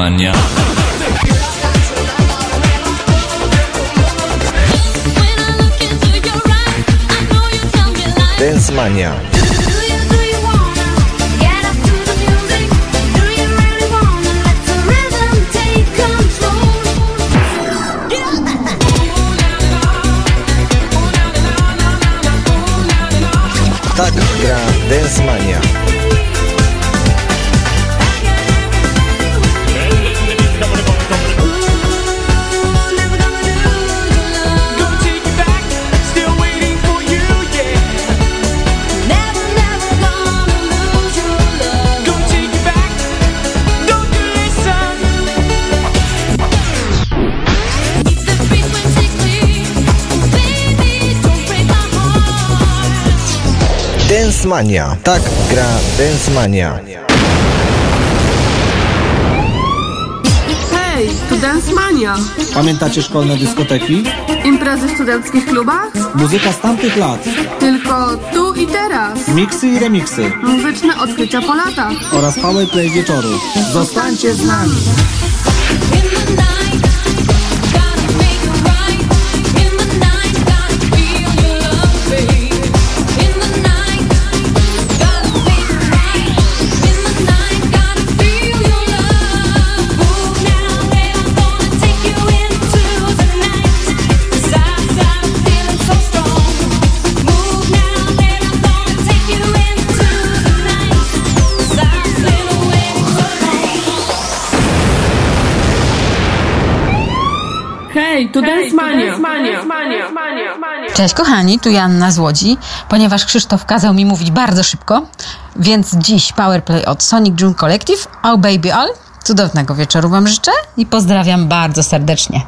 Dance Dance Mania. Tak gra Dance Mania. Hej, to Dance Mania. Pamiętacie szkolne dyskoteki? Imprezy w studenckich klubach? Muzyka z tamtych lat. Tylko tu i teraz. Miksy i remiksy. Muzyczne odkrycia po latach. Oraz powerplay wieczoru. Zostańcie z nami. Cześć kochani, tu Janna z Łodzi. Ponieważ Krzysztof kazał mi mówić bardzo szybko, więc dziś Powerplay od Sonic June Collective, Oh Baby All. Cudownego wieczoru Wam życzę i pozdrawiam bardzo serdecznie.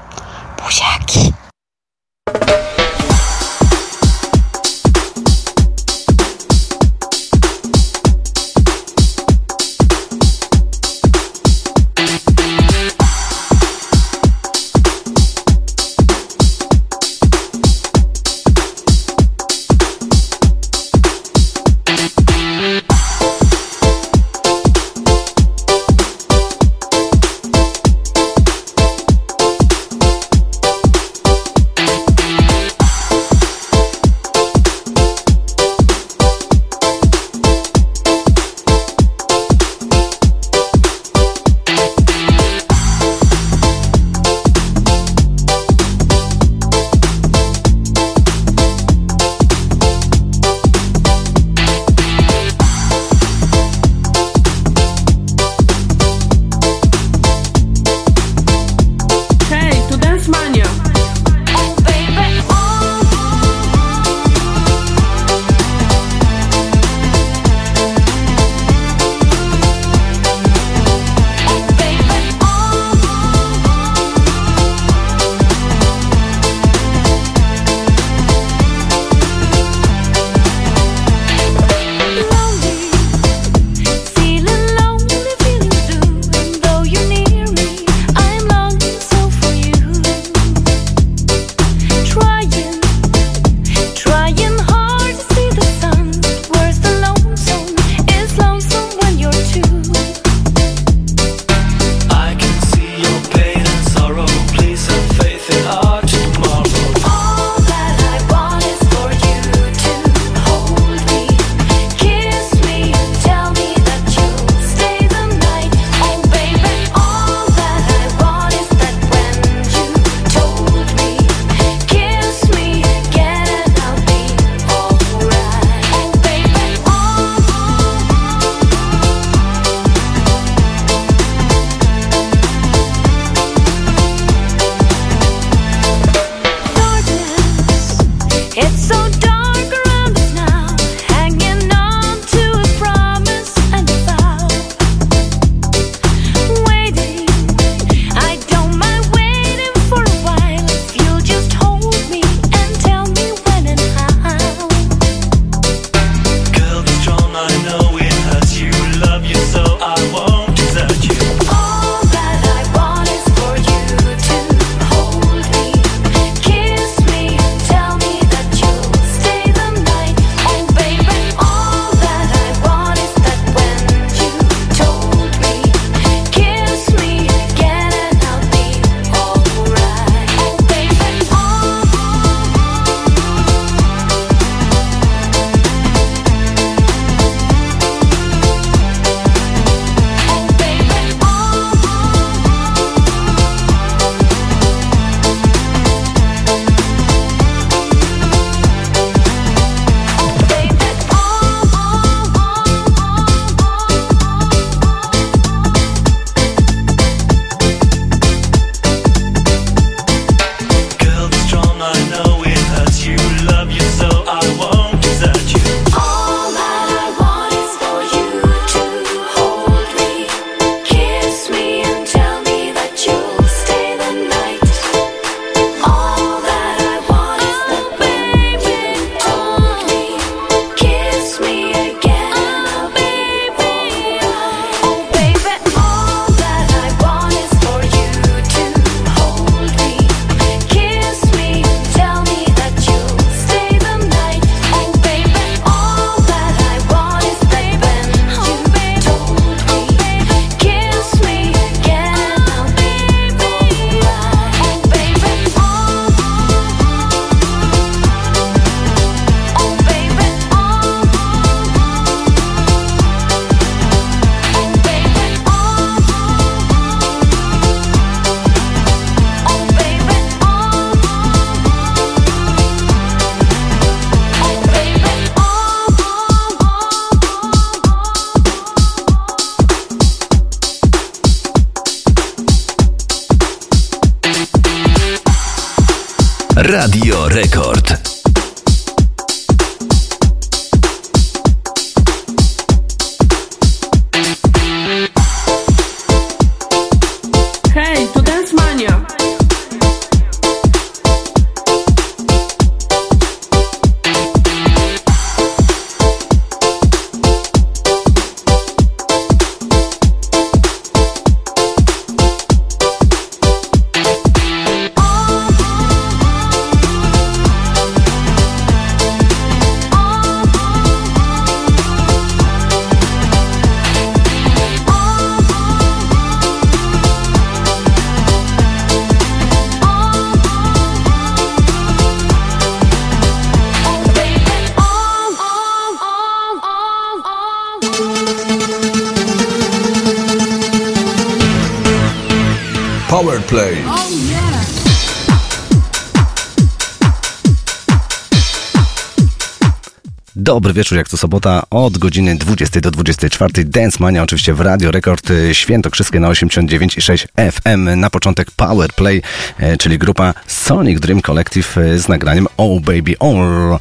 Dobry wieczór, jak to sobota od godziny 20 do 24. Dance Mania oczywiście w Radio Rekord y, Świętokrzyskie na 89,6 FM. Na początek Power Play, y, czyli grupa Sonic Dream Collective y, z nagraniem Oh Baby Oh,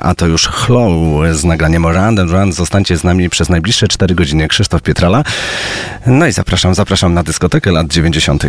a to już Chloe z nagraniem Run and Run. Zostańcie z nami przez najbliższe 4 godziny. Krzysztof Pietrala. No i zapraszam, zapraszam na dyskotekę lat 90.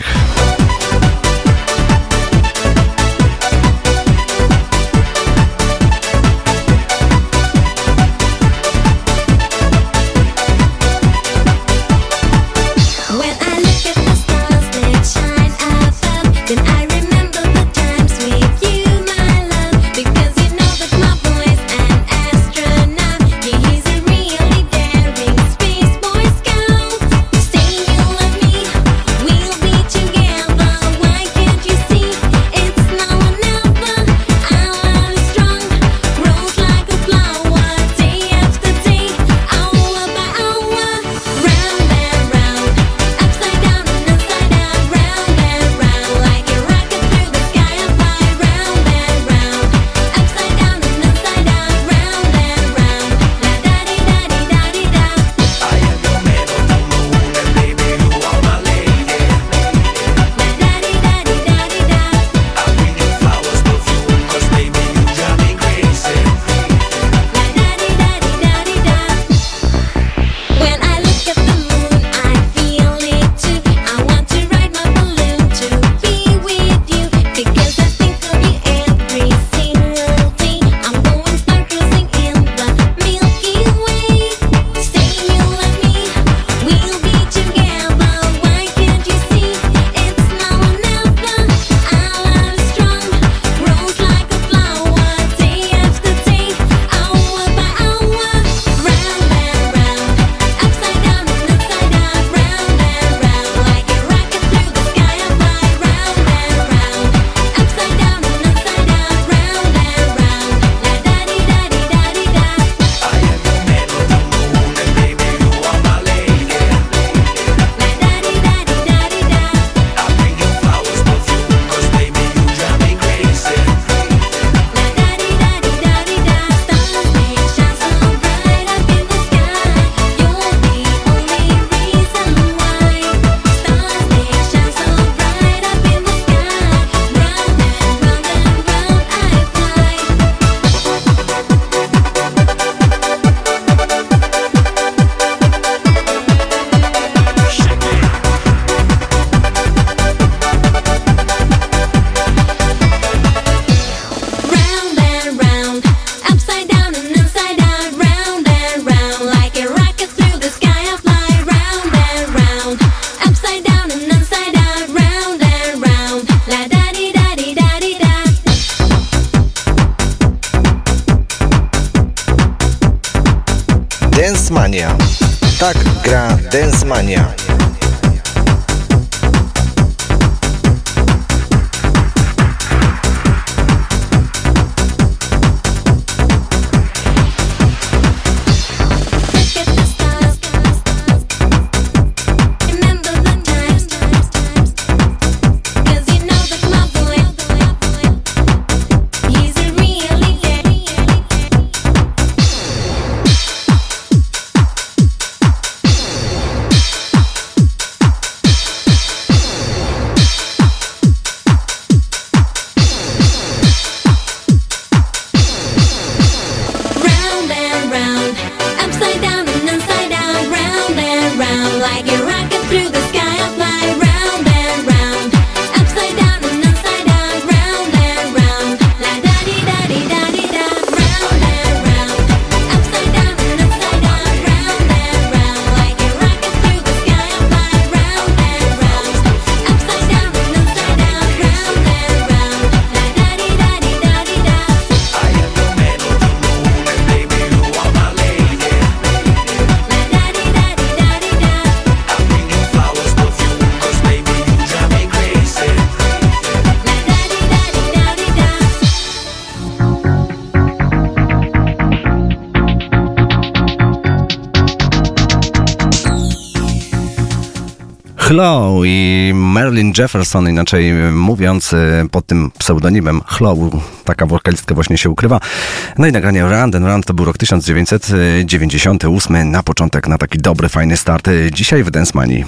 Chloe i Marilyn Jefferson, inaczej mówiąc, e, pod tym pseudonimem Chloe, taka wokalistka właśnie się ukrywa. No i nagranie Round and Round to był rok 1998, na początek na taki dobry, fajny start. e, Dzisiaj w Dance Money.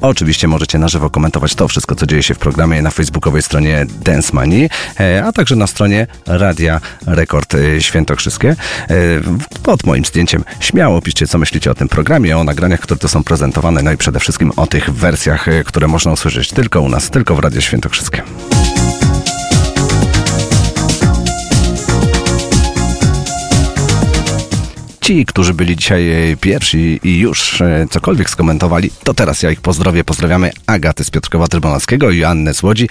Oczywiście możecie na żywo komentować to wszystko, co dzieje się w programie na facebookowej stronie Dance Money, e, a także na stronie Radia Rekord e, Świętokrzyskie. E, Pod moim zdjęciem śmiało piszcie, co myślicie o tym programie, o nagraniach, które tu są prezentowane, no i przede wszystkim o tych wersjach, które można usłyszeć tylko u nas, tylko w Radio Świętokrzyskie. Ci, którzy byli dzisiaj e, pierwsi i już e, cokolwiek skomentowali, to teraz ja ich pozdrowię. Pozdrawiamy Agaty z Piotrkowa Trybunalskiego, Joannę z Łodzi,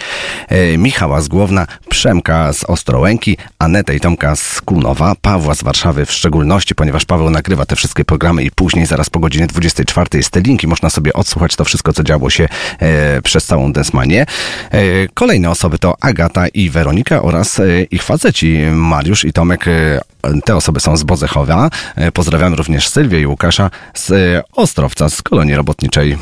e, Michała z Głowna, Przemka z Ostrołęki, Anetę i Tomka z Kunowa, Pawła z Warszawy w szczególności, ponieważ Paweł nagrywa te wszystkie programy i później, zaraz po godzinie 24 jest te linki, można sobie odsłuchać to wszystko, co działo się e, przez całą Densmanię. E, kolejne osoby to Agata i Weronika oraz e, ich faceci Mariusz i Tomek. E, te osoby są z Bozechowa. E, Pozdrawiam również Sylwię i Łukasza z e, Ostrowca, z kolonii robotniczej.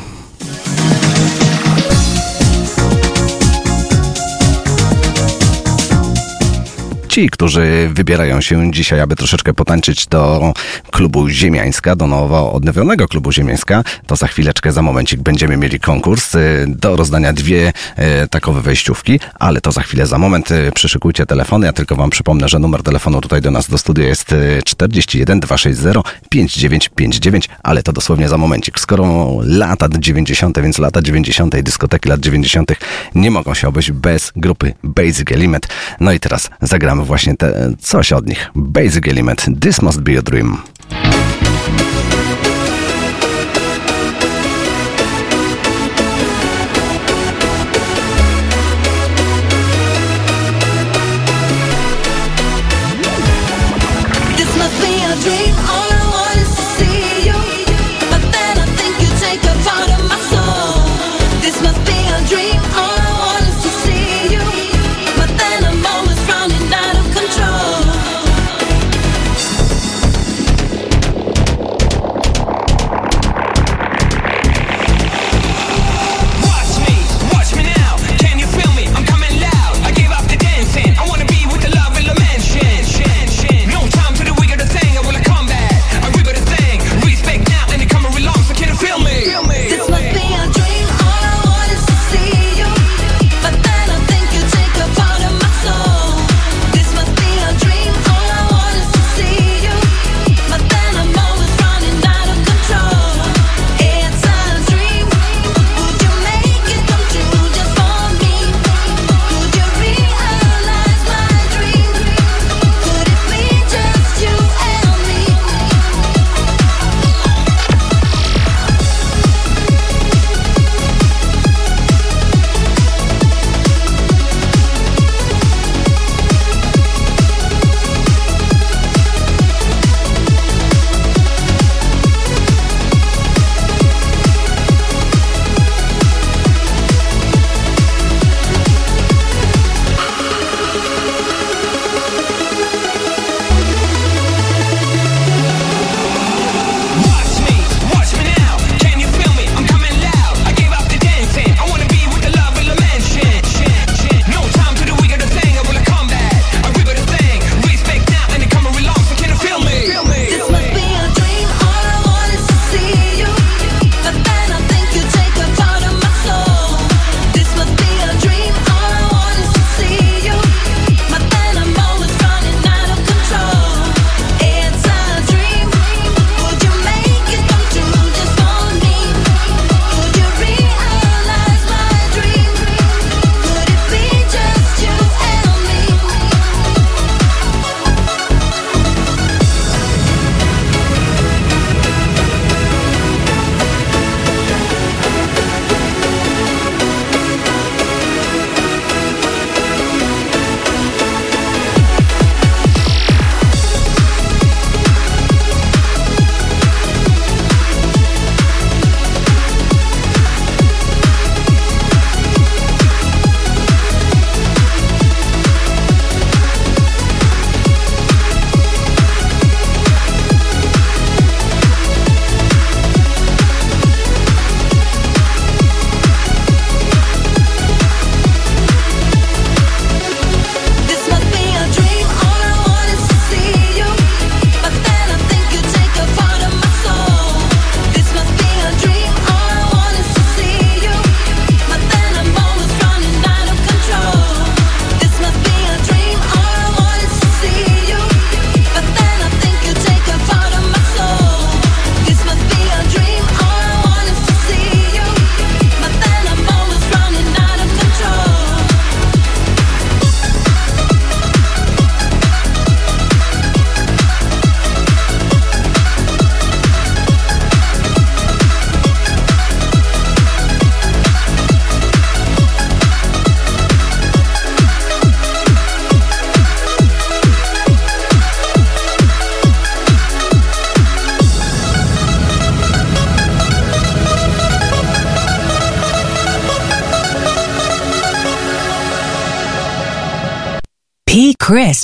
Ci, którzy wybierają się dzisiaj, aby troszeczkę potańczyć do klubu Ziemiańska, do nowo odnowionego klubu Ziemiańska, to za chwileczkę, za momencik będziemy mieli konkurs y, do rozdania dwie y, takowe wejściówki, ale to za chwilę, za moment y, przyszykujcie telefony. Ja tylko wam przypomnę, że numer telefonu tutaj do nas do studia jest y, 41 260 5959, ale to dosłownie za momencik. Skoro lata 90., więc lata 90., dyskoteki lat 90. nie mogą się obejść bez grupy Basic Element. No i teraz zagramy właśnie te, coś od nich. Basic Element, This Must Be a Dream.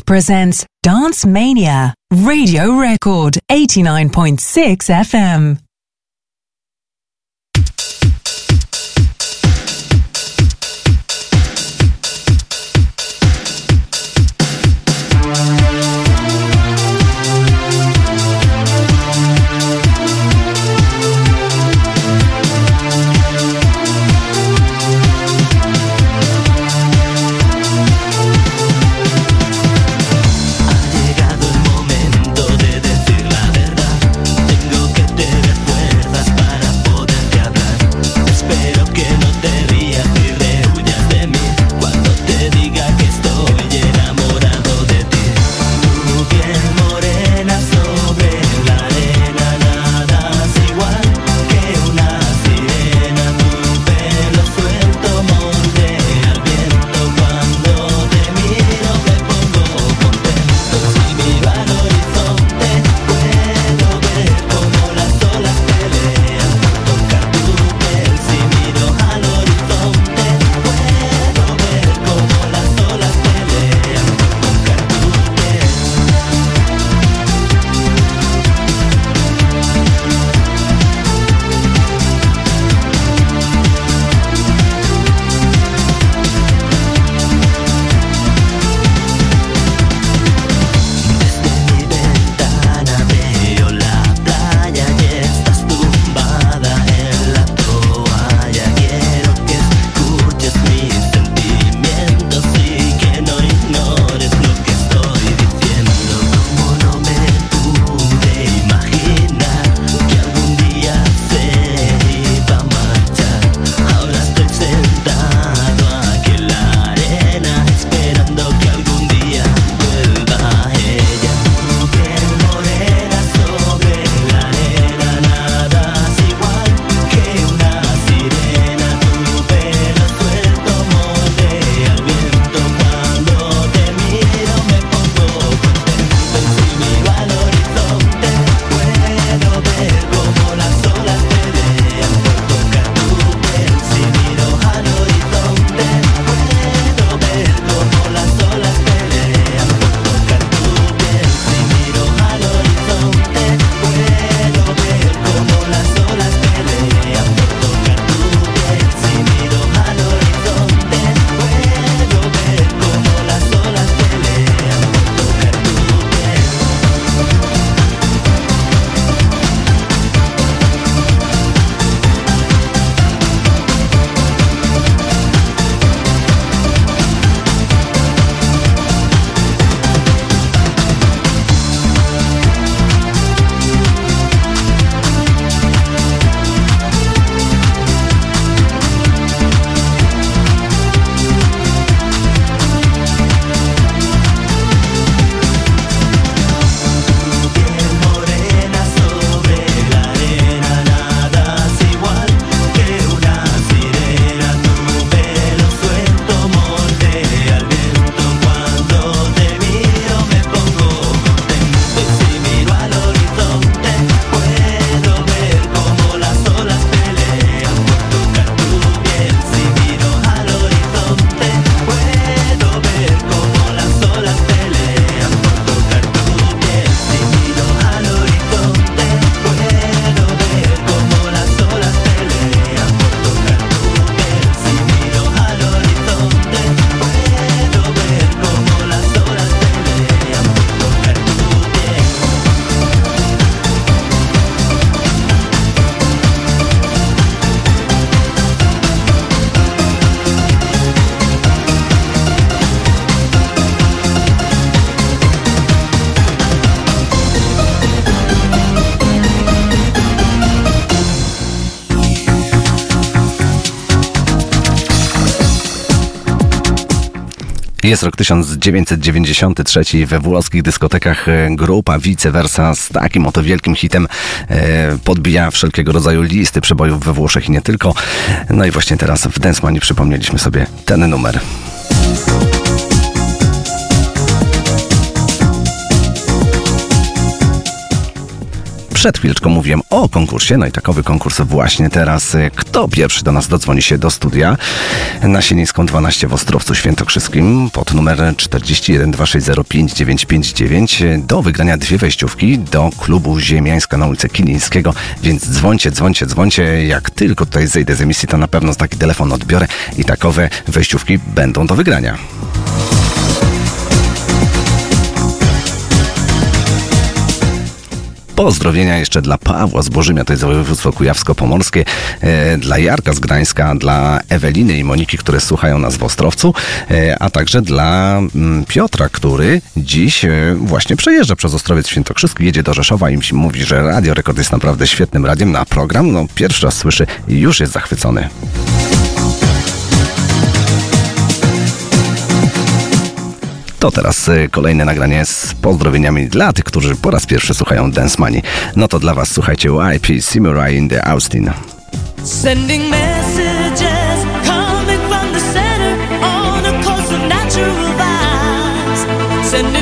Presents Dance Mania, Radio Record 89.6 FM. Jest rok 1993 we włoskich dyskotekach e, grupa Vice Versa z takim oto wielkim hitem e, podbija wszelkiego rodzaju listy przebojów we Włoszech i nie tylko. No i właśnie teraz w Dance Money przypomnieliśmy sobie ten numer. Przed chwileczką mówiłem o konkursie, no i takowy konkurs właśnie teraz. Kto pierwszy do nas dodzwoni się do studia na Sienińską 12 w Ostrowcu Świętokrzyskim pod numer 41260599 do wygrania dwie wejściówki do klubu Ziemiańska na ulicy Kilińskiego, więc dzwońcie, dzwońcie, dzwońcie. Jak tylko tutaj zejdę z emisji, to na pewno taki telefon odbiorę i takowe wejściówki będą do wygrania. Pozdrowienia jeszcze dla Pawła z Bożymia, to jest województwo kujawsko-pomorskie, e, dla Jarka z Gdańska, dla Eweliny i Moniki, które słuchają nas w Ostrowcu, e, a także dla mm, Piotra, który dziś e, właśnie przejeżdża przez Ostrowiec Świętokrzyski, jedzie do Rzeszowa i mówi, że Radio Rekord jest naprawdę świetnym radiem na program. No, pierwszy raz słyszy i już jest zachwycony. To teraz y, kolejne nagranie z pozdrowieniami dla tych, którzy po raz pierwszy słuchają Dance Money. No to dla was słuchajcie YP Samurai in the Austin. Sending. Sending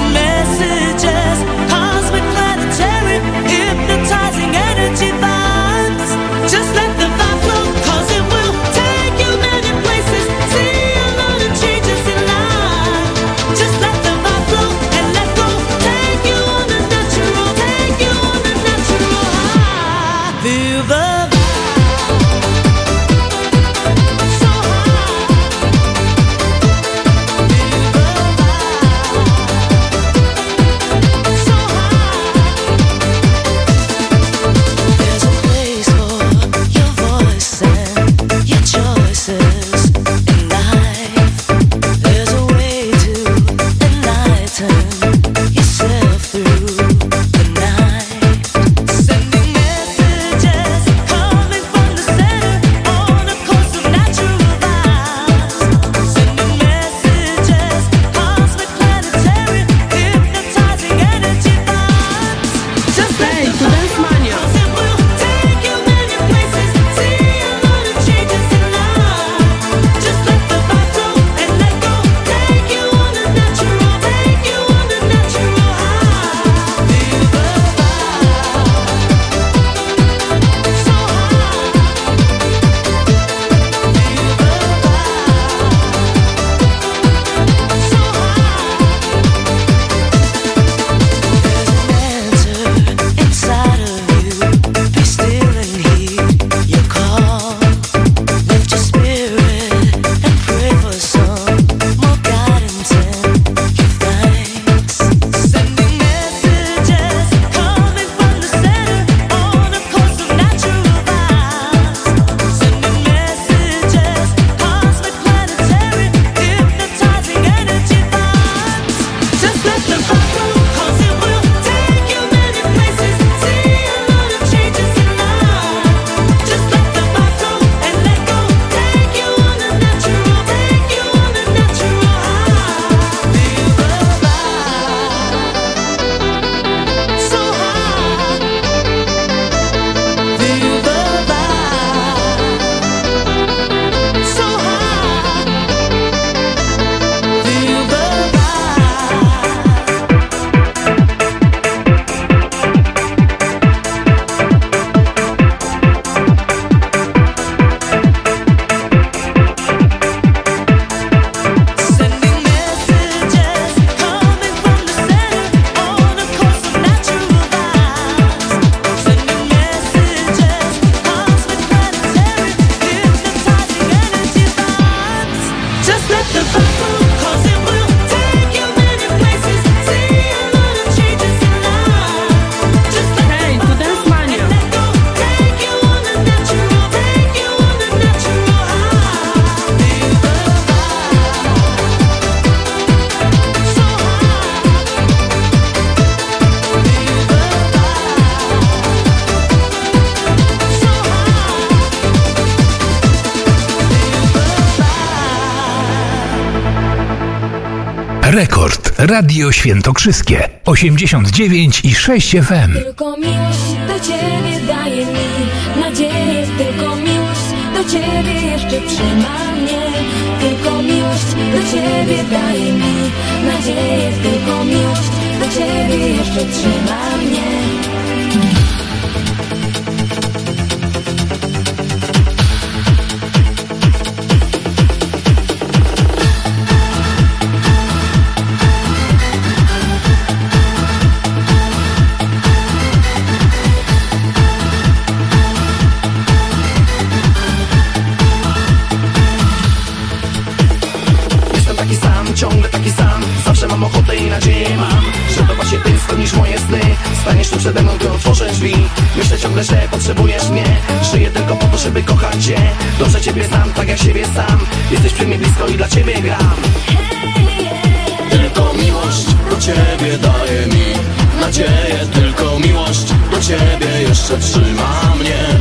Radio Świętokrzyskie 89 i 6 FM. Tylko miłość do ciebie daje mi nadzieję, tylko miłość do ciebie jeszcze trzyma mnie. Tylko miłość do ciebie daje mi nadzieję, tylko miłość do ciebie jeszcze trzyma mnie. Żeby kochać cię Dobrze ciebie znam, tak jak siebie sam. Jesteś przy mnie blisko i dla ciebie gram. Tylko miłość do ciebie daje mi nadzieję. Tylko miłość do ciebie jeszcze trzyma mnie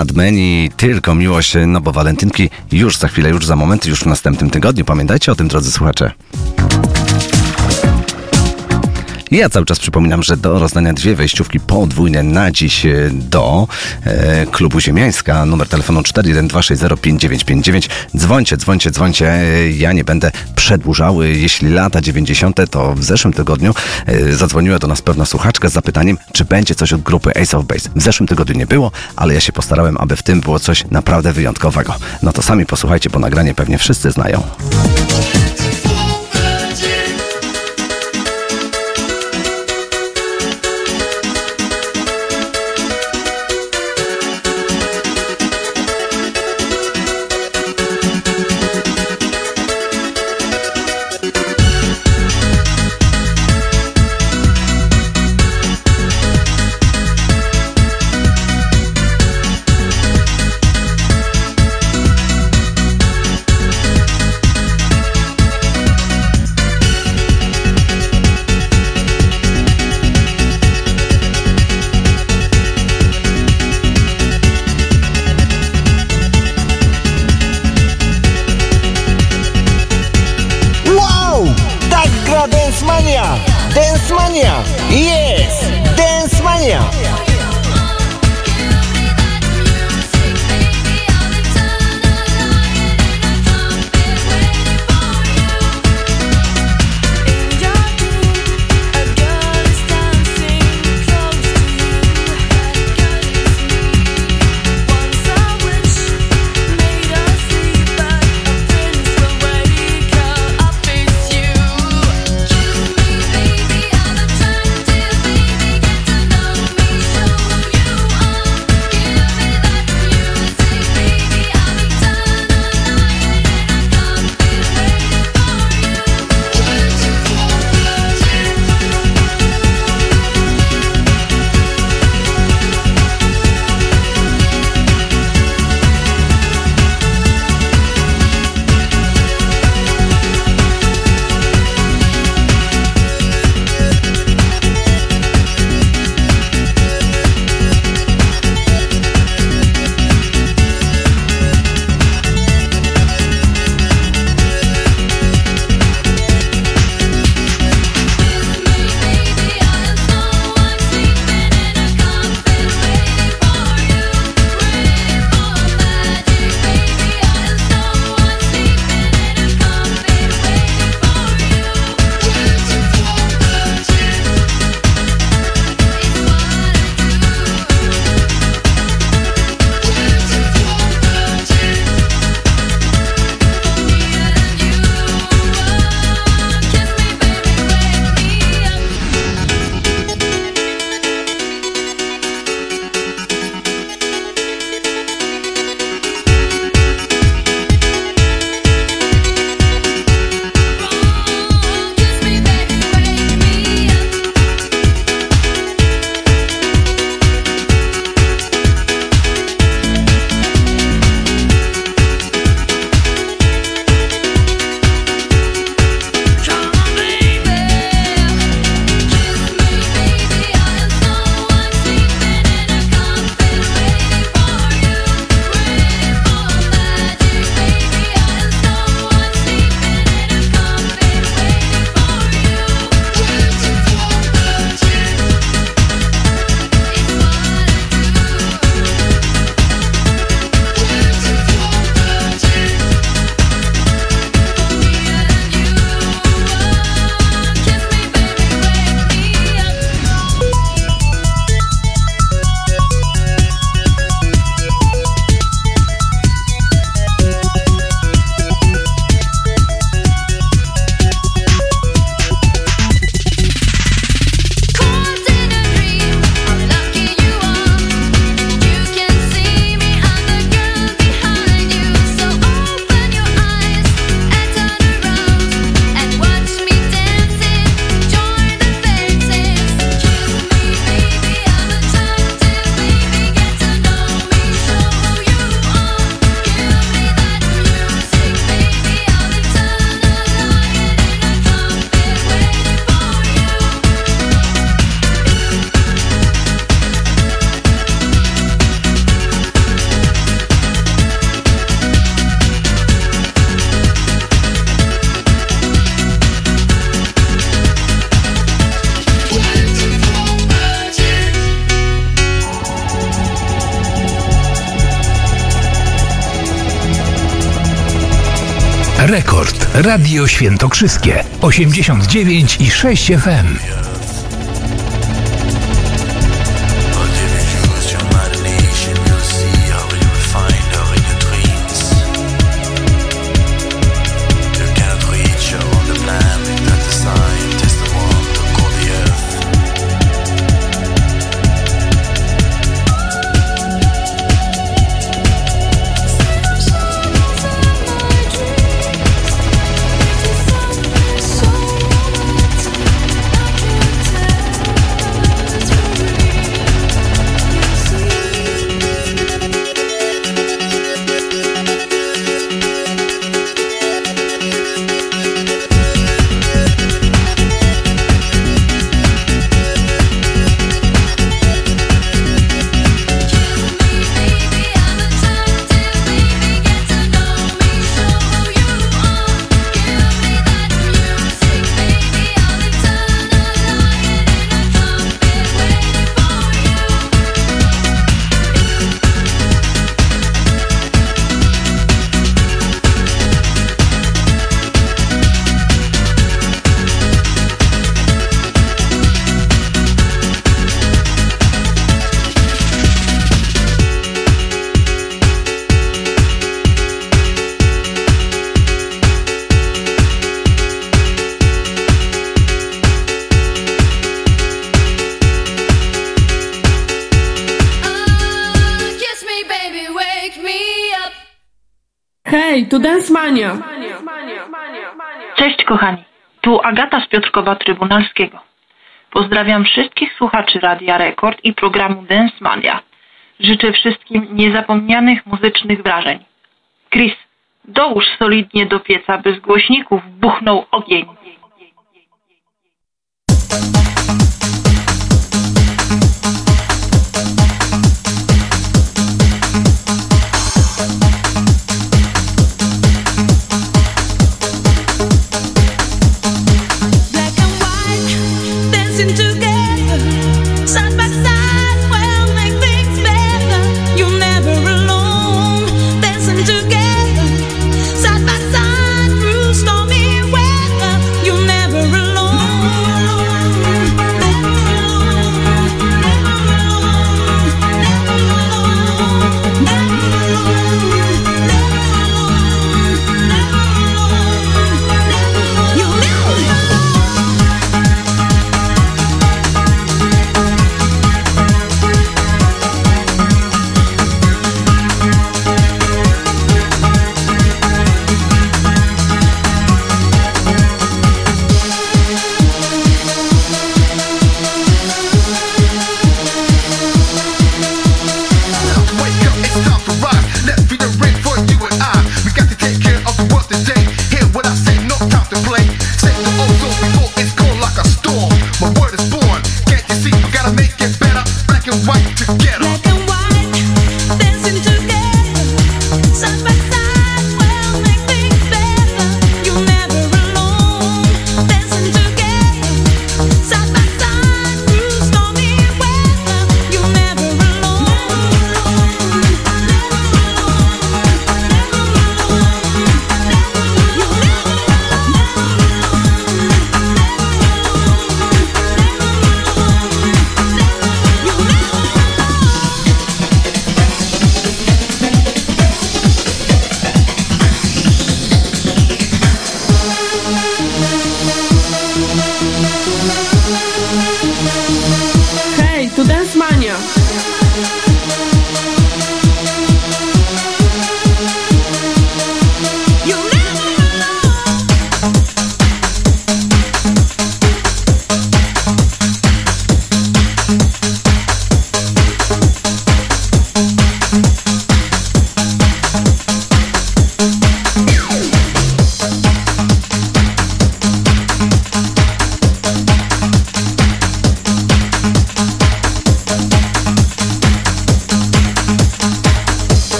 Chad, i tylko miłość, no bo walentynki już za chwilę, już za moment, już w następnym tygodniu. Pamiętajcie o tym, drodzy słuchacze. Ja cały czas przypominam, że do rozdania dwie wejściówki podwójne na dziś e, do e, klubu Ziemiańska. Numer telefonu 412605959. Dzwońcie, dzwońcie, dzwońcie. Ja nie będę przedłużał. E, Jeśli lata 90., to w zeszłym tygodniu e, zadzwoniła do nas pewna słuchaczka z zapytaniem, czy będzie coś od grupy Ace of Base. W zeszłym tygodniu nie było, ale ja się postarałem, aby w tym było coś naprawdę wyjątkowego. No to sami posłuchajcie, bo nagranie pewnie wszyscy znają. Radio Świętokrzyskie 89 i 6 FM. Mania. Cześć kochani, tu Agata z Piotrkowa Trybunalskiego. Pozdrawiam wszystkich słuchaczy Radia Rekord i programu Dance Mania. Życzę wszystkim niezapomnianych muzycznych wrażeń. Chris, dołóż solidnie do pieca, by z głośników buchnął ogień.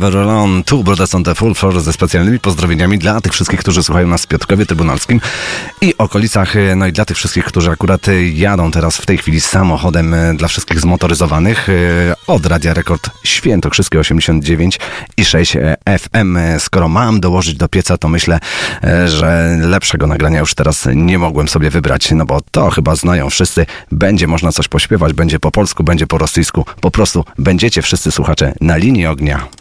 Never Alone, tu Brothers on the Full Floor ze specjalnymi pozdrowieniami dla tych wszystkich, którzy słuchają nas w Piotrkowie Trybunalskim i okolicach, e, no i dla tych wszystkich, którzy akurat e, jadą teraz w tej chwili samochodem e, dla wszystkich zmotoryzowanych od Radia Rekord Świętokrzyskie 89 i 6 FM. Skoro mam dołożyć do pieca, to myślę, że lepszego nagrania już teraz nie mogłem sobie wybrać, no bo to chyba znają wszyscy. Będzie można coś pośpiewać, będzie po polsku, będzie po rosyjsku. Po prostu będziecie wszyscy słuchacze na linii ognia.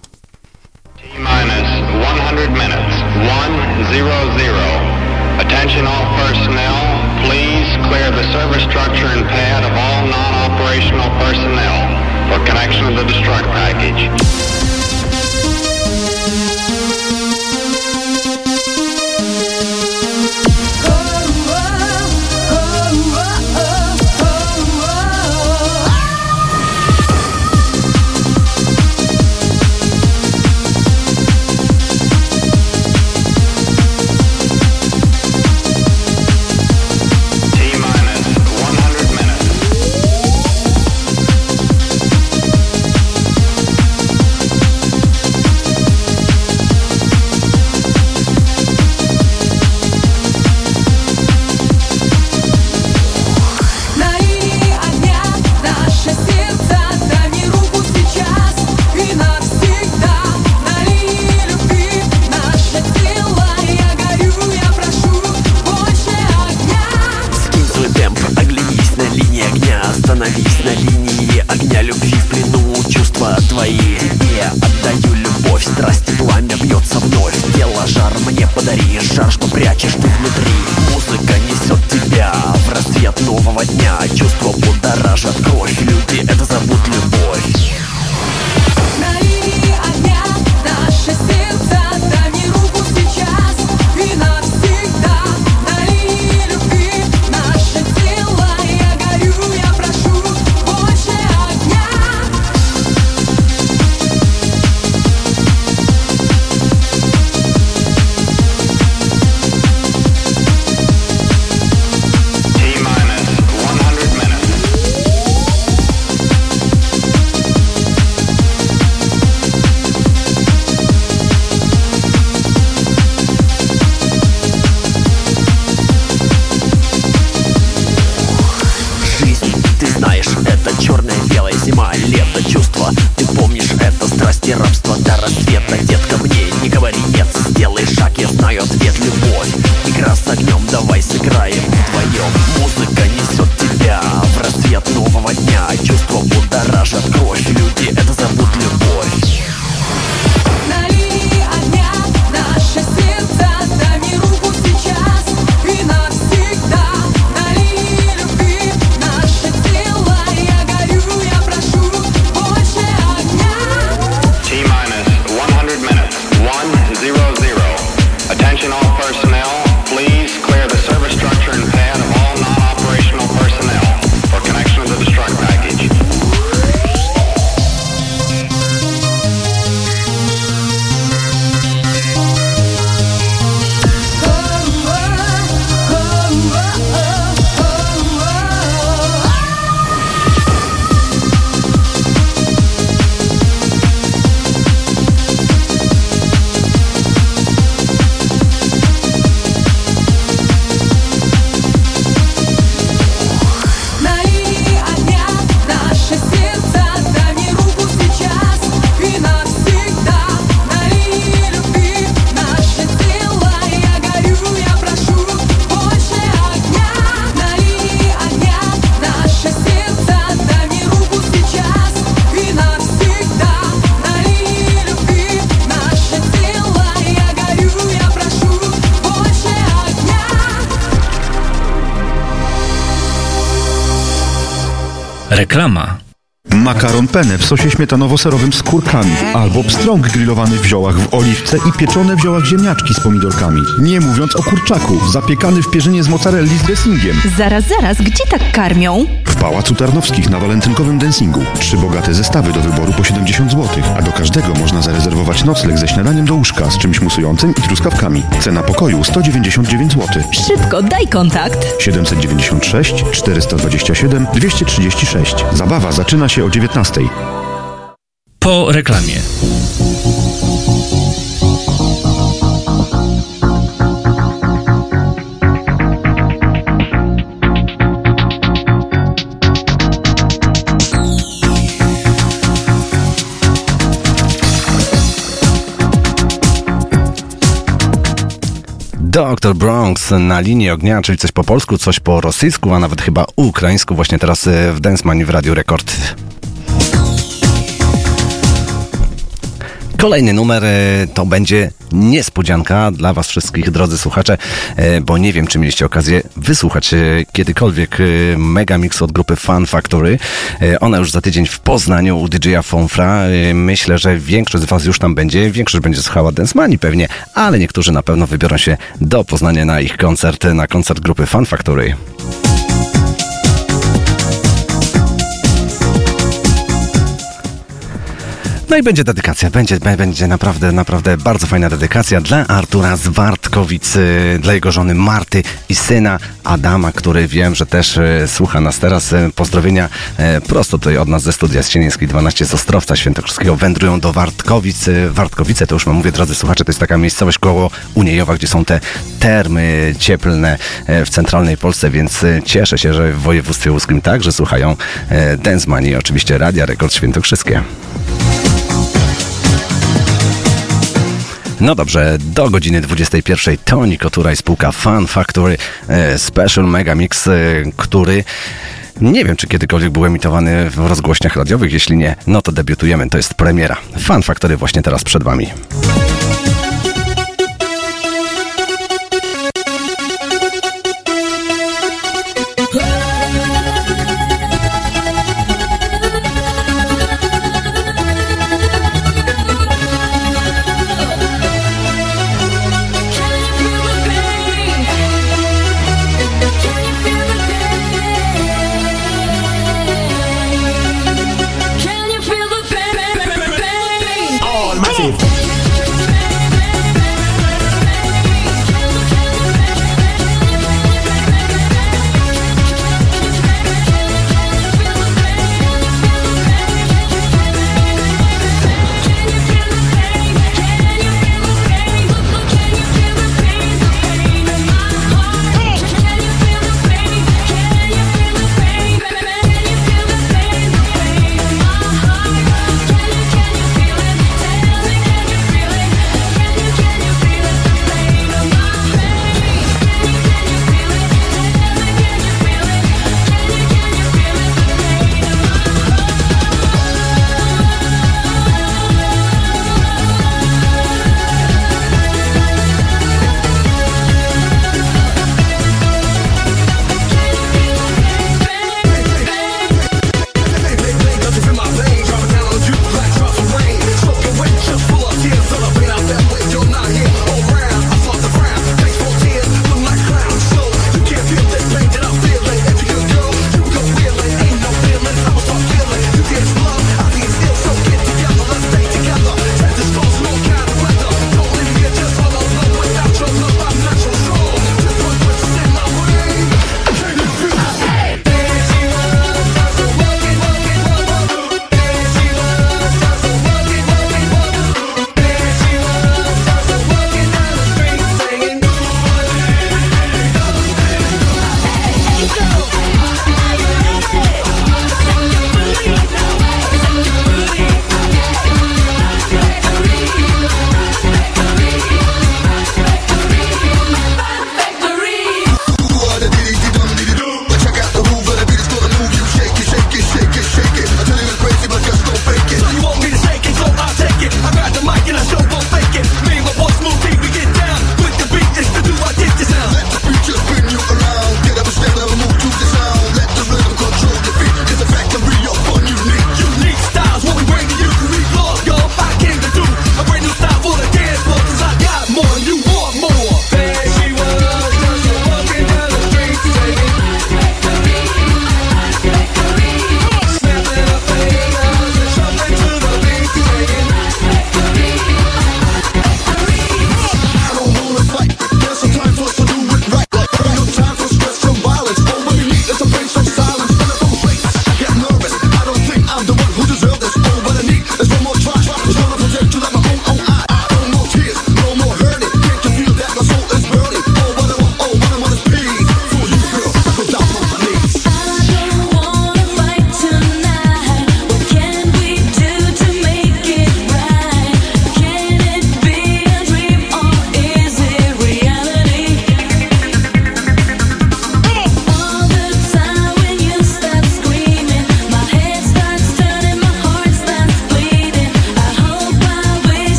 Penne w sosie śmietanowo-serowym z kurkami albo pstrąg grillowany w ziołach w oliwce i pieczone w ziołach ziemniaczki z pomidorkami. Nie mówiąc o kurczaku, zapiekany w pierzynie z mozzarelli z dressingiem. Zaraz, zaraz, gdzie tak karmią? W Pałacu Tarnowskich na walentynkowym dancingu. Trzy bogate zestawy do wyboru po 70 zł, a do każdego można zarezerwować nocleg ze śniadaniem do łóżka z czymś musującym i truskawkami. Cena pokoju 199 zł. Szybko, daj kontakt. 796 427 236. Zabawa zaczyna się o 19. Po reklamie. Dr. Bronx na linii ognia, czyli coś po polsku, coś po rosyjsku, a nawet chyba ukraińsku, właśnie teraz e, w Money w Radio Rekord. Kolejny numer e, to będzie niespodzianka dla Was wszystkich, drodzy słuchacze, e, bo nie wiem, czy mieliście okazję wysłuchać e, kiedykolwiek e, mega mix od grupy Fun Factory. Ona już za tydzień w Poznaniu u DJ-a Fonfra. Myślę, że większość z Was już tam będzie, większość będzie słuchała Dance Money pewnie, ale niektórzy na pewno wybiorą się do Poznania na ich koncert, na koncert grupy Fun Factory. No i będzie dedykacja, będzie, będzie naprawdę, naprawdę bardzo fajna dedykacja dla Artura y, dla jego żony Marty i syna Adama, który wiem, że też y, słucha nas teraz. Y, Pozdrowienia y, prosto tutaj od nas ze studia z Sienińskiej 12 z Ostrowca Świętokrzyskiego wędrują do Wartkowic. Wartkowice to już mam mówię, drodzy słuchacze, to jest taka miejscowość koło Uniejowa, gdzie są te termy cieplne w centralnej Polsce, więc cieszę się, że w województwie łódzkim także słuchają Money i oczywiście Radia Rekord Świętokrzyskie. No dobrze, do godziny 21 Toni Kotura i spółka Fun Factory e, Special Mega Mix, e, który nie wiem, czy kiedykolwiek był emitowany w rozgłośniach radiowych. Jeśli nie, no to debiutujemy. To jest premiera. Fun Factory właśnie teraz przed Wami.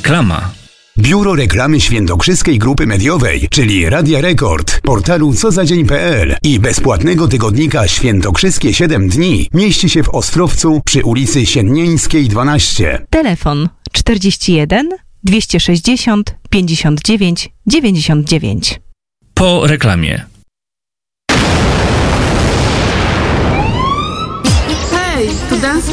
Reklama. Biuro Reklamy Świętokrzyskiej Grupy Mediowej, czyli Radia Rekord, portalu cozadzień.pl i bezpłatnego tygodnika Świętokrzyskie 7 dni mieści się w Ostrowcu przy ulicy Siennieńskiej 12. Telefon 41 260 59 99. Po reklamie. Hej, tu Dance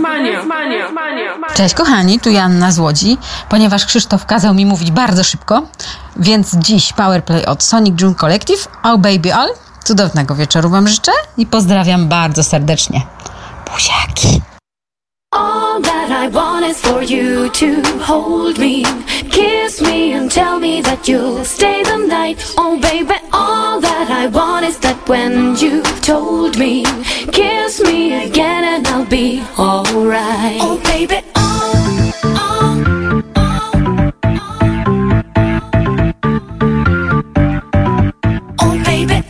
Mania! Cześć kochani, tu Janna z Łodzi. Ponieważ Krzysztof kazał mi mówić bardzo szybko, więc dziś Powerplay od Sonic June Collective, Oh Baby All. Cudownego wieczoru Wam życzę i pozdrawiam bardzo serdecznie. Buziaki! All that I want is for you to hold me, kiss me, and tell me that you'll stay the night. Oh, baby, all that I want is that when you've told me, kiss me again and I'll be alright. Oh, baby, oh, baby,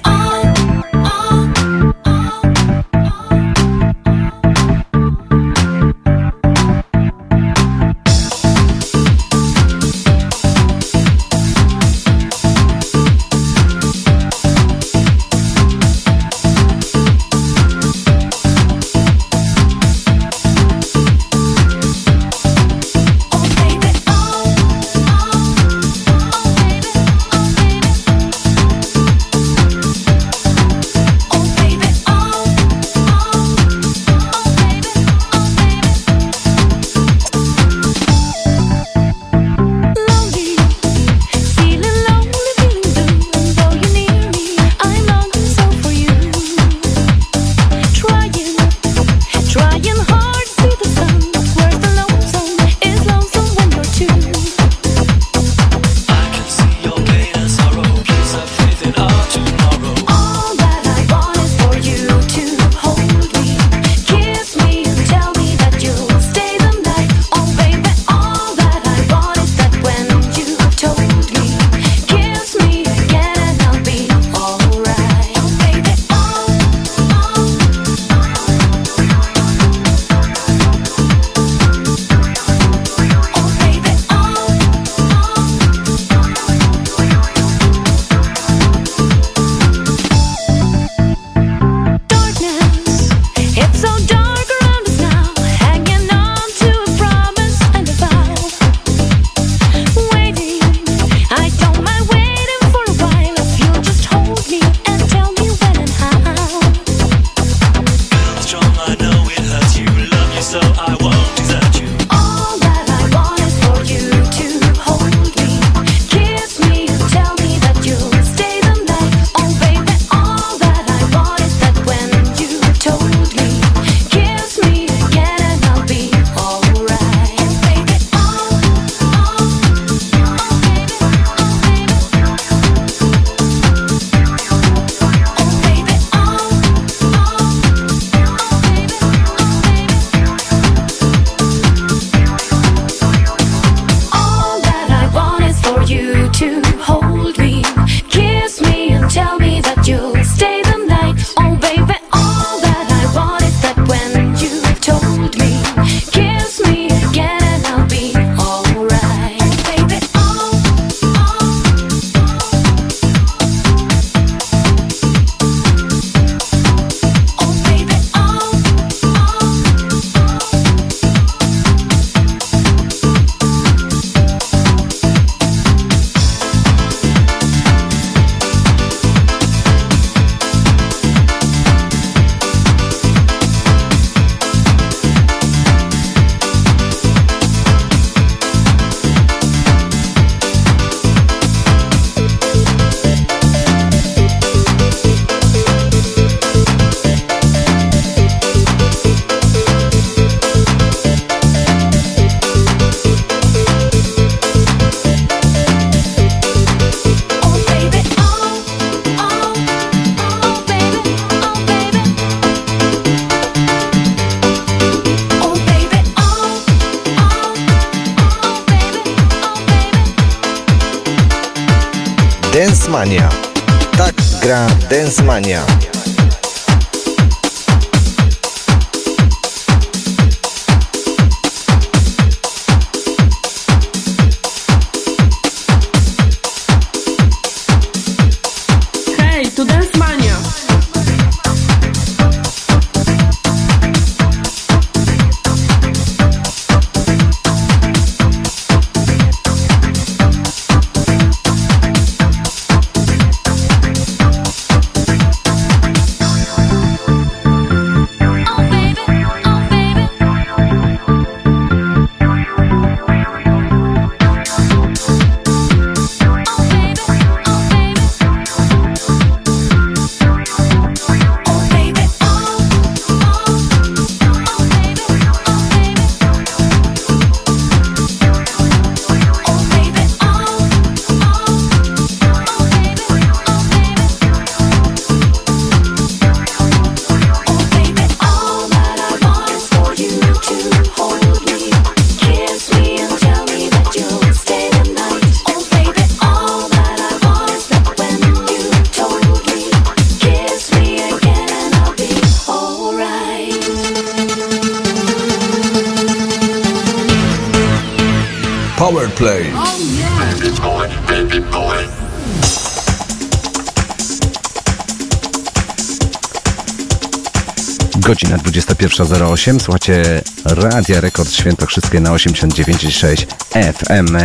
21.08. Słuchacie Radia Rekord Świętokrzyskie na 89,6 FM.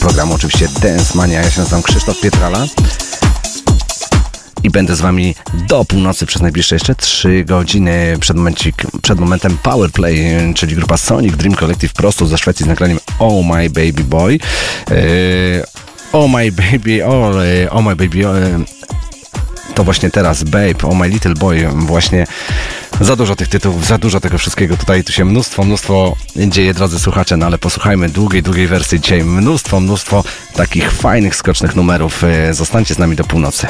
Program oczywiście Dance Mania. Ja się nazywam Krzysztof Pietrala. I będę z wami do północy przez najbliższe jeszcze 3 godziny przed, momencik, przed momentem Powerplay, czyli grupa Sonic Dream Collective prosto ze Szwecji z nagraniem Oh My Baby Boy. E, oh My Baby, oh, oh My Baby, e, to właśnie teraz Babe, Oh My Little Boy, właśnie za dużo tych tytułów, za dużo tego wszystkiego. Tutaj, tu się mnóstwo, mnóstwo dzieje, drodzy słuchacze, no ale posłuchajmy długiej, długiej wersji. Dzisiaj, mnóstwo, mnóstwo takich fajnych, skocznych numerów, E, zostańcie z nami do północy.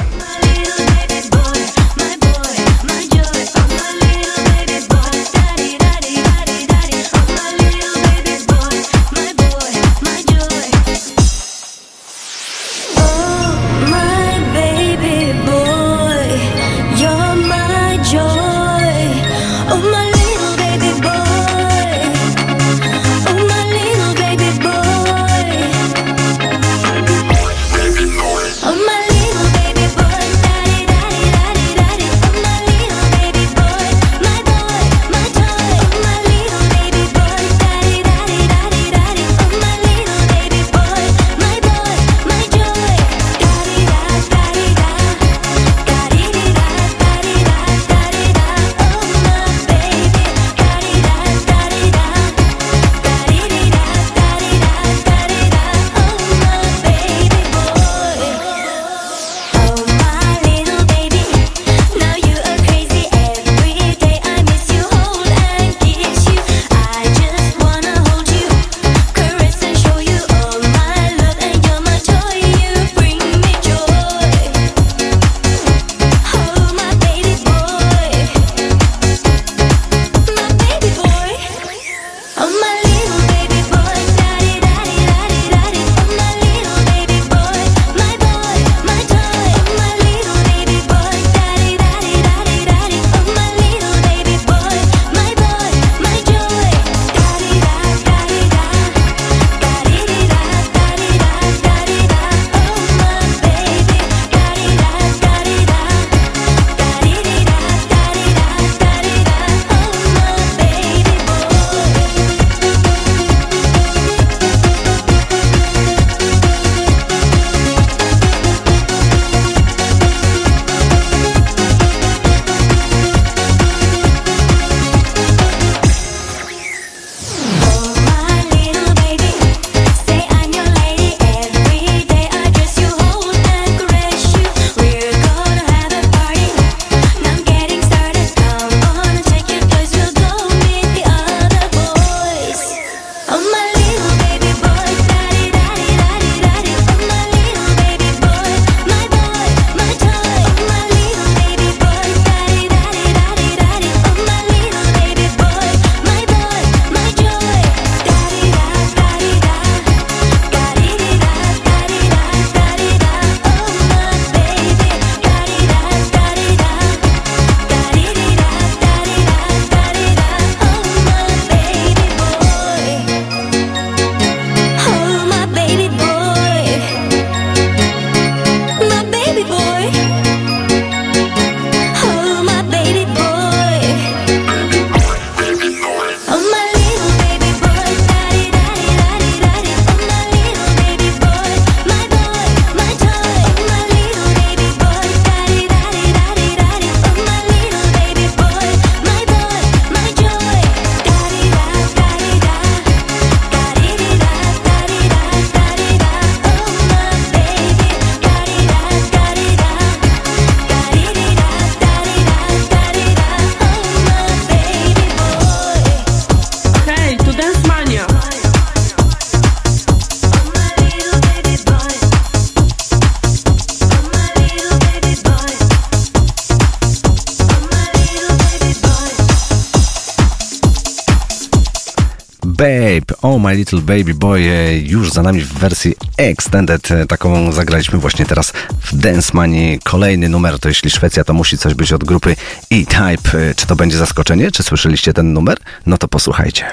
My Little Baby Boy e, już za nami w wersji extended. E, Taką zagraliśmy właśnie teraz w Dance Money. Kolejny numer to jeśli Szwecja, to musi coś być od grupy E-Type. E, Czy to będzie zaskoczenie? Czy słyszeliście ten numer? No to posłuchajcie.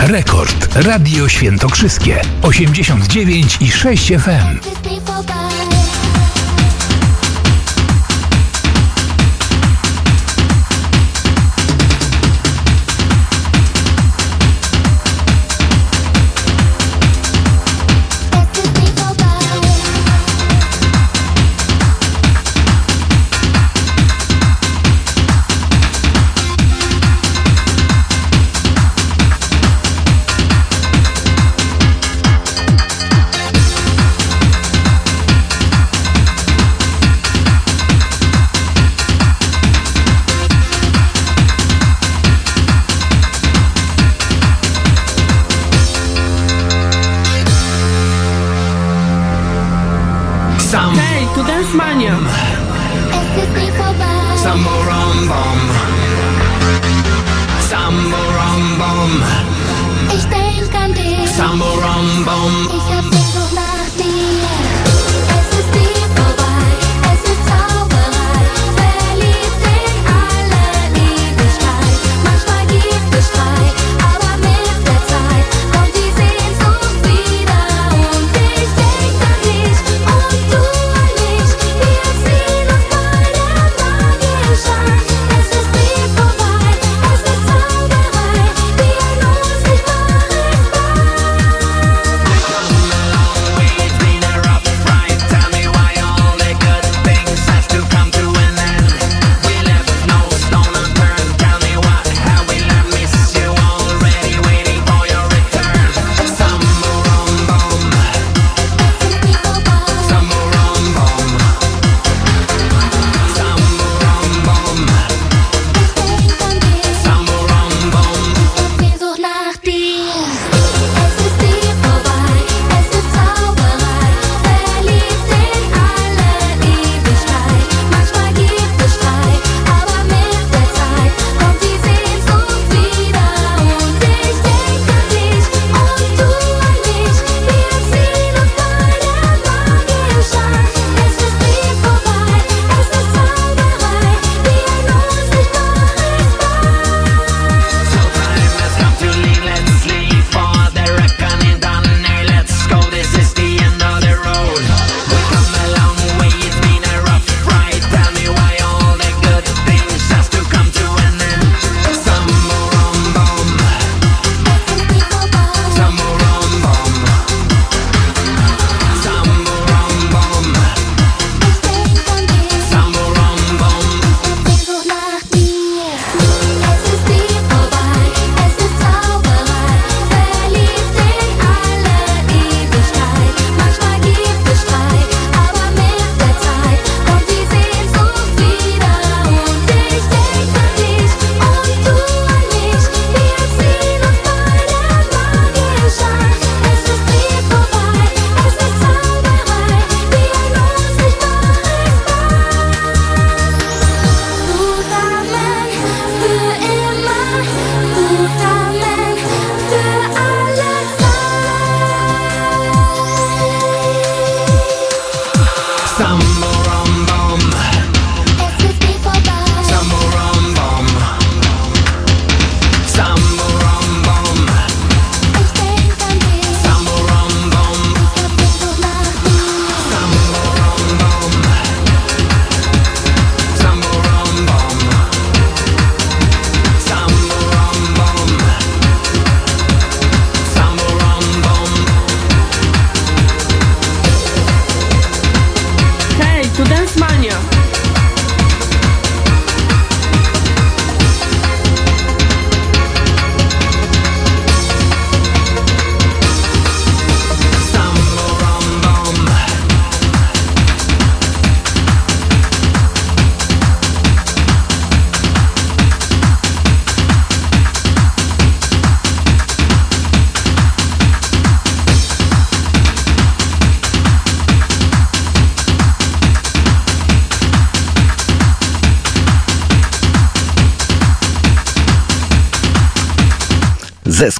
Rekord Radio Świętokrzyskie 89 i 6 FM.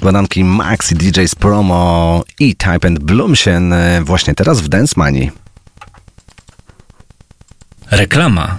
Składanki Maxi DJs Promo i Type and Bloomsien e, właśnie teraz w Dance Money. Reklama.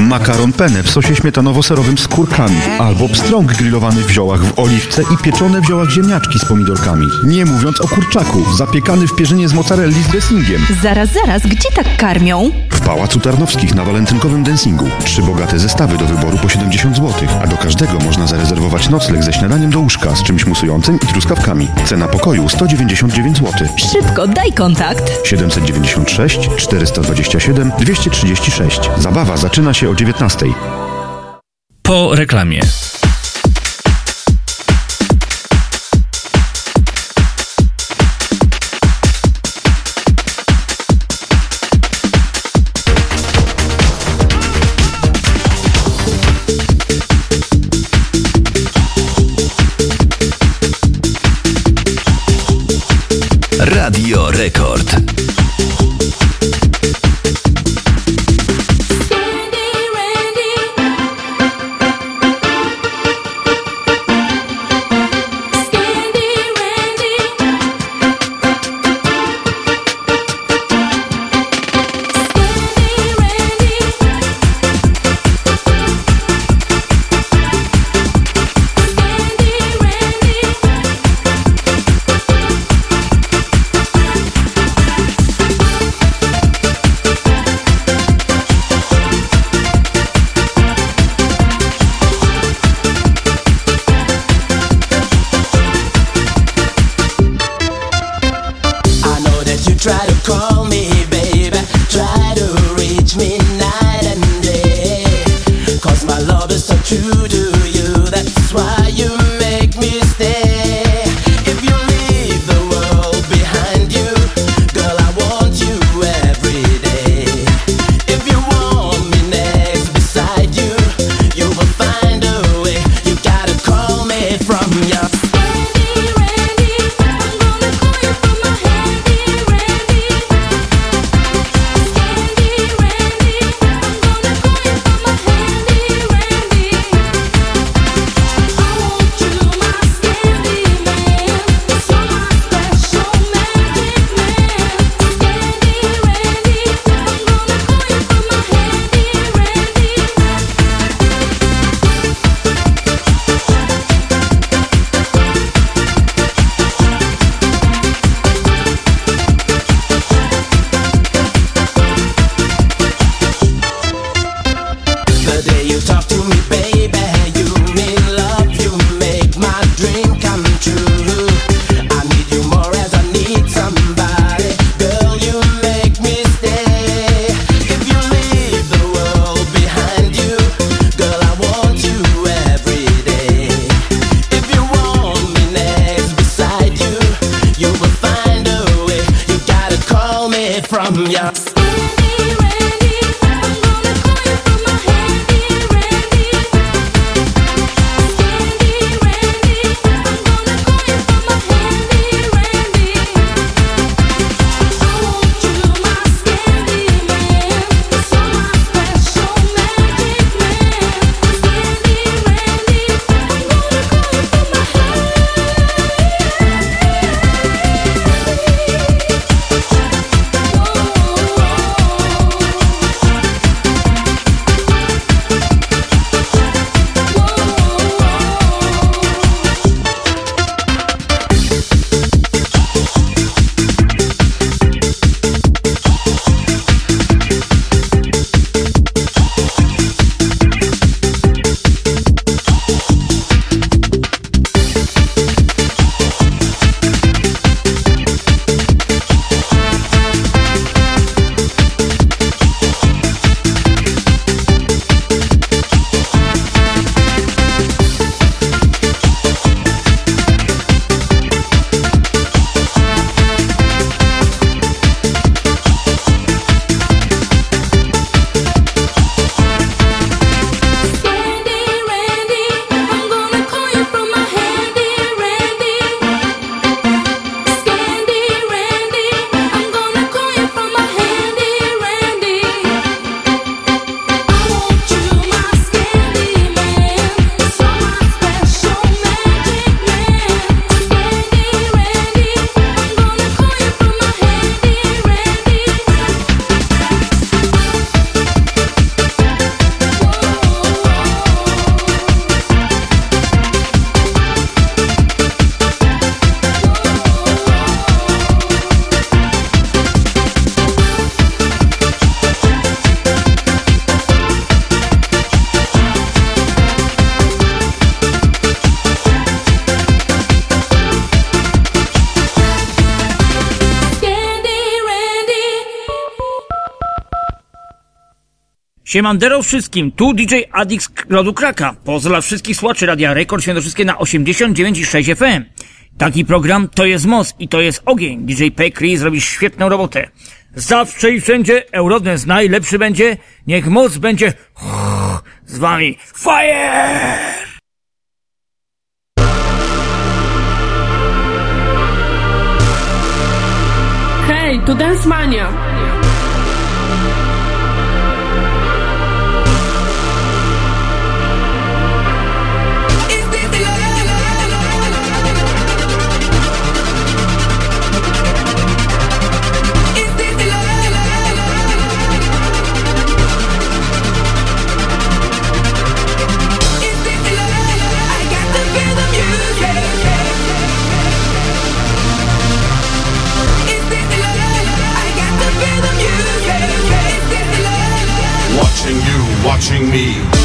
Makaron penne w sosie śmietanowo-serowym z kurkami. Albo pstrąg grillowany w ziołach w oliwce i pieczone w ziołach ziemniaczki z pomidorkami. Nie mówiąc o kurczaku, zapiekany w pierzynie z mozzarelli z dressingiem. Zaraz, zaraz, gdzie tak karmią? W Pałacu Tarnowskich na walentynkowym dancingu. Trzy bogate zestawy do wyboru po 70 zł, a do każdego można zarezerwować nocleg ze śniadaniem do łóżka z czymś musującym i truskawkami. Cena pokoju 199 zł. Szybko, daj kontakt. 796 427 236. Zabawa zaczyna się o 19. Po reklamie. Siemandero wszystkim, tu DJ Adix Lodu Kraka. Pozdrowiam wszystkich słuchaczy Radia Rekord Świętokrzyskie na 89,6 FM. Taki program to jest moc i to jest ogień. DJ Pekri zrobi świetną robotę. Zawsze i wszędzie Eurodance najlepszy będzie. Niech moc będzie z wami. Fire! Hej, tu Dance Mania! Watching me.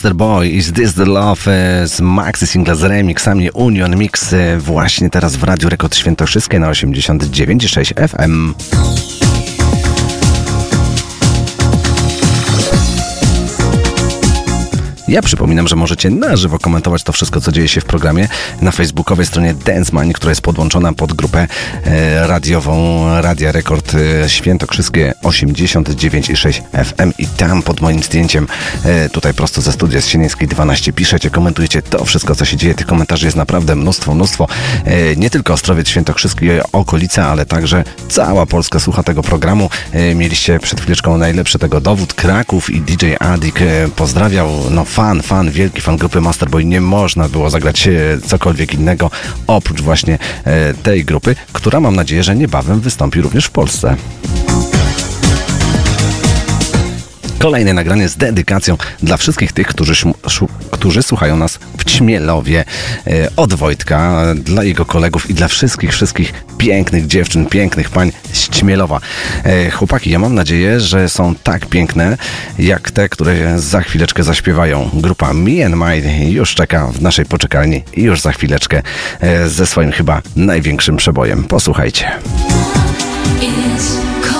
Masterboy, Is This The Love e, z maxi singla z remixami Union Mix e, właśnie teraz w Radiu Rekord Świętokrzyskie na 89,6 FM. Ja przypominam, że możecie na żywo komentować to wszystko, co dzieje się w programie na facebookowej stronie Dance która jest podłączona pod grupę e, radiową Radia Rekord e, Świętokrzyskie 89,6 FM i tam pod moim zdjęciem e, tutaj prosto ze studia z Sienińskiej 12 piszecie, komentujecie to wszystko, co się dzieje. Tych komentarzy jest naprawdę mnóstwo, mnóstwo. Nie tylko Ostrowiec Świętokrzyski i okolice, ale także cała Polska słucha tego programu. Mieliście przed chwileczką najlepszy tego dowód. Kraków i DJ Adik pozdrawiał. No fan, fan, wielki fan grupy Masterboy. Nie można było zagrać e, cokolwiek innego oprócz właśnie e, tej grupy, która mam nadzieję, że niebawem wystąpi również w Polsce. Kolejne nagranie z dedykacją dla wszystkich tych, którzy, którzy słuchają nas w Ćmielowie. E, od Wojtka, dla jego kolegów i dla wszystkich, wszystkich pięknych dziewczyn, pięknych pań z Ćmielowa. E, chłopaki, ja mam nadzieję, że są tak piękne, jak te, które za chwileczkę zaśpiewają. Grupa Me and Mine już czeka w naszej poczekalni i już za chwileczkę e, ze swoim chyba największym przebojem. Posłuchajcie. is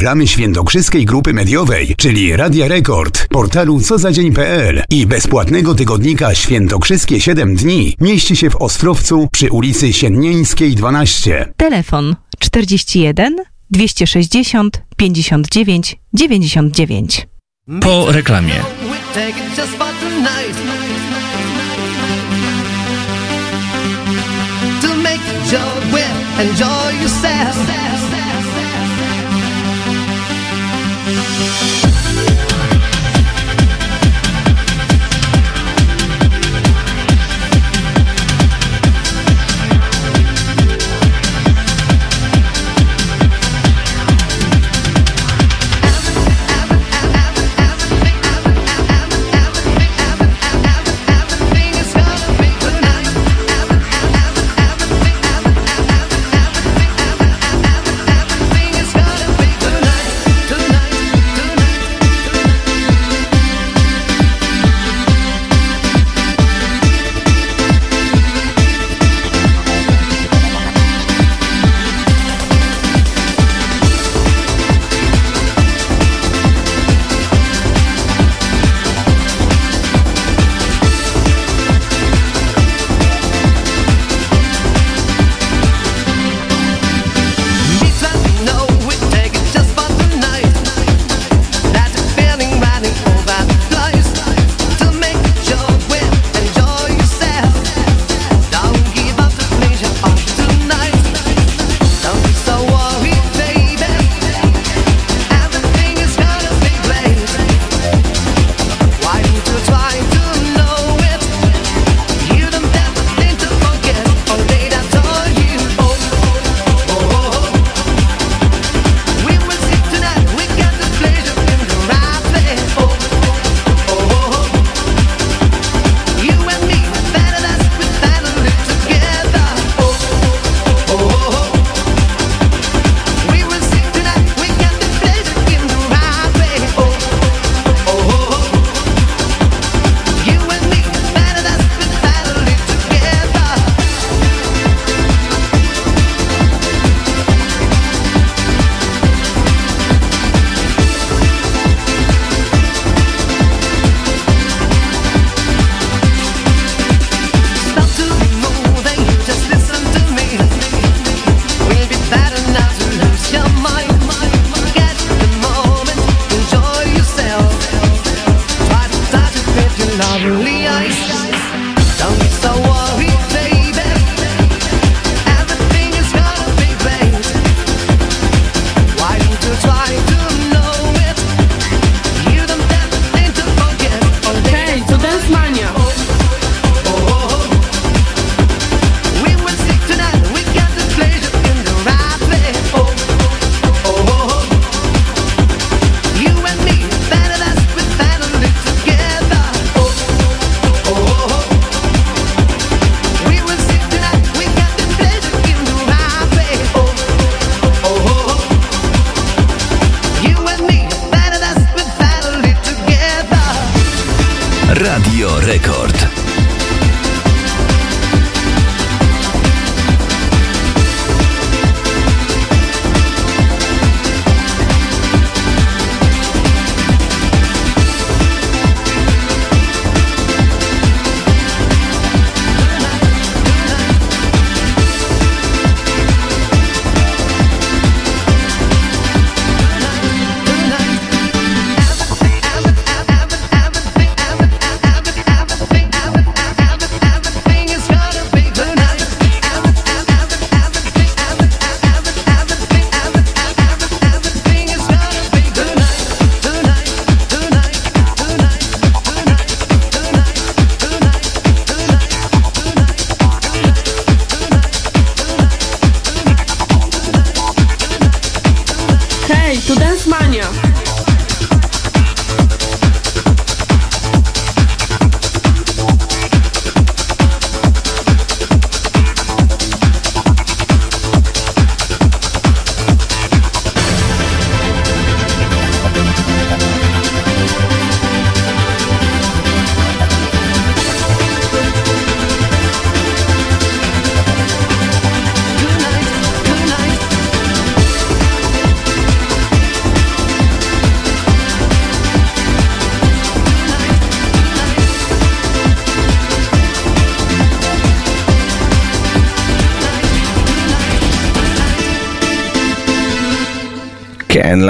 Reklamy Świętokrzyskiej Grupy Mediowej, czyli Radia Rekord, portalu cozadzień.pl i bezpłatnego tygodnika Świętokrzyskie 7 dni mieści się w Ostrowcu przy ulicy Siennieńskiej 12. Telefon 41 260 59 99. Po reklamie. Take it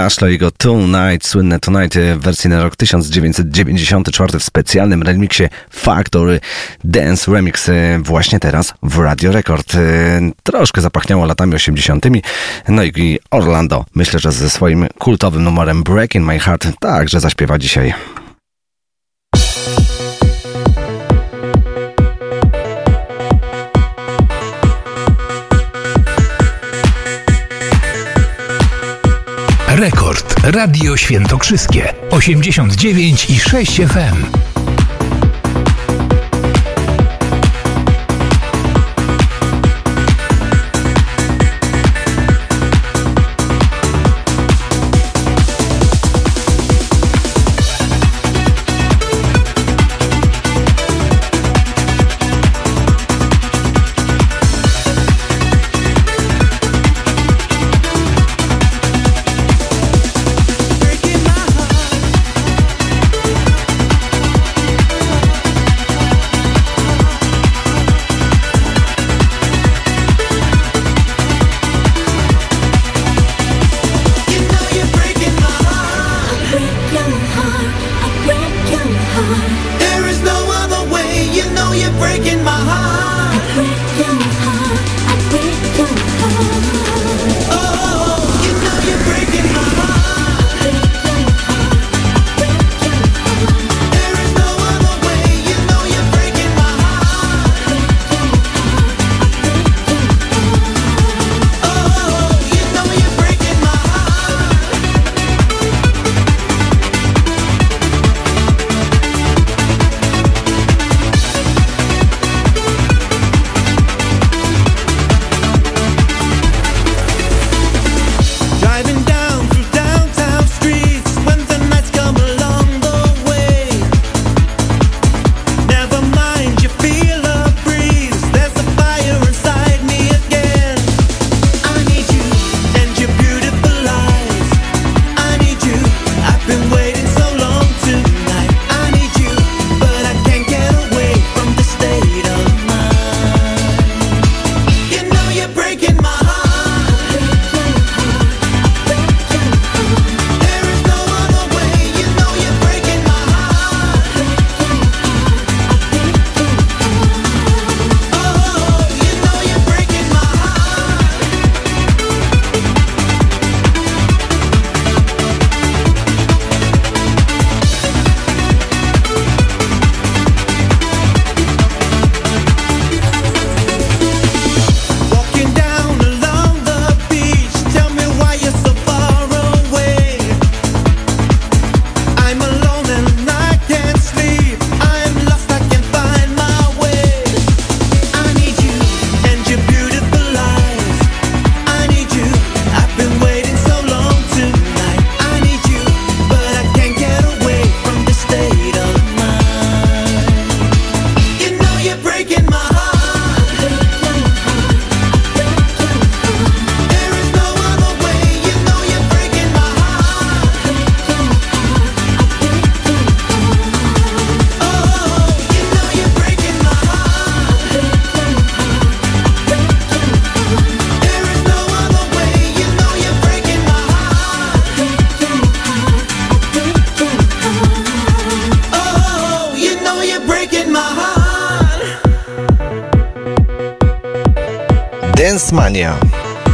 Laszlo i jego Tonight, słynne Tonight w wersji na rok 1994 w specjalnym remiksie Factory Dance Remix e, właśnie teraz w Radio Record. E, troszkę zapachniało latami 80. No i Orlando, myślę, że ze swoim kultowym numerem Breaking My Heart także zaśpiewa dzisiaj. Radio Świętokrzyskie 89 i 6 FM.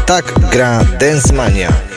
Tak gra Dance Mania.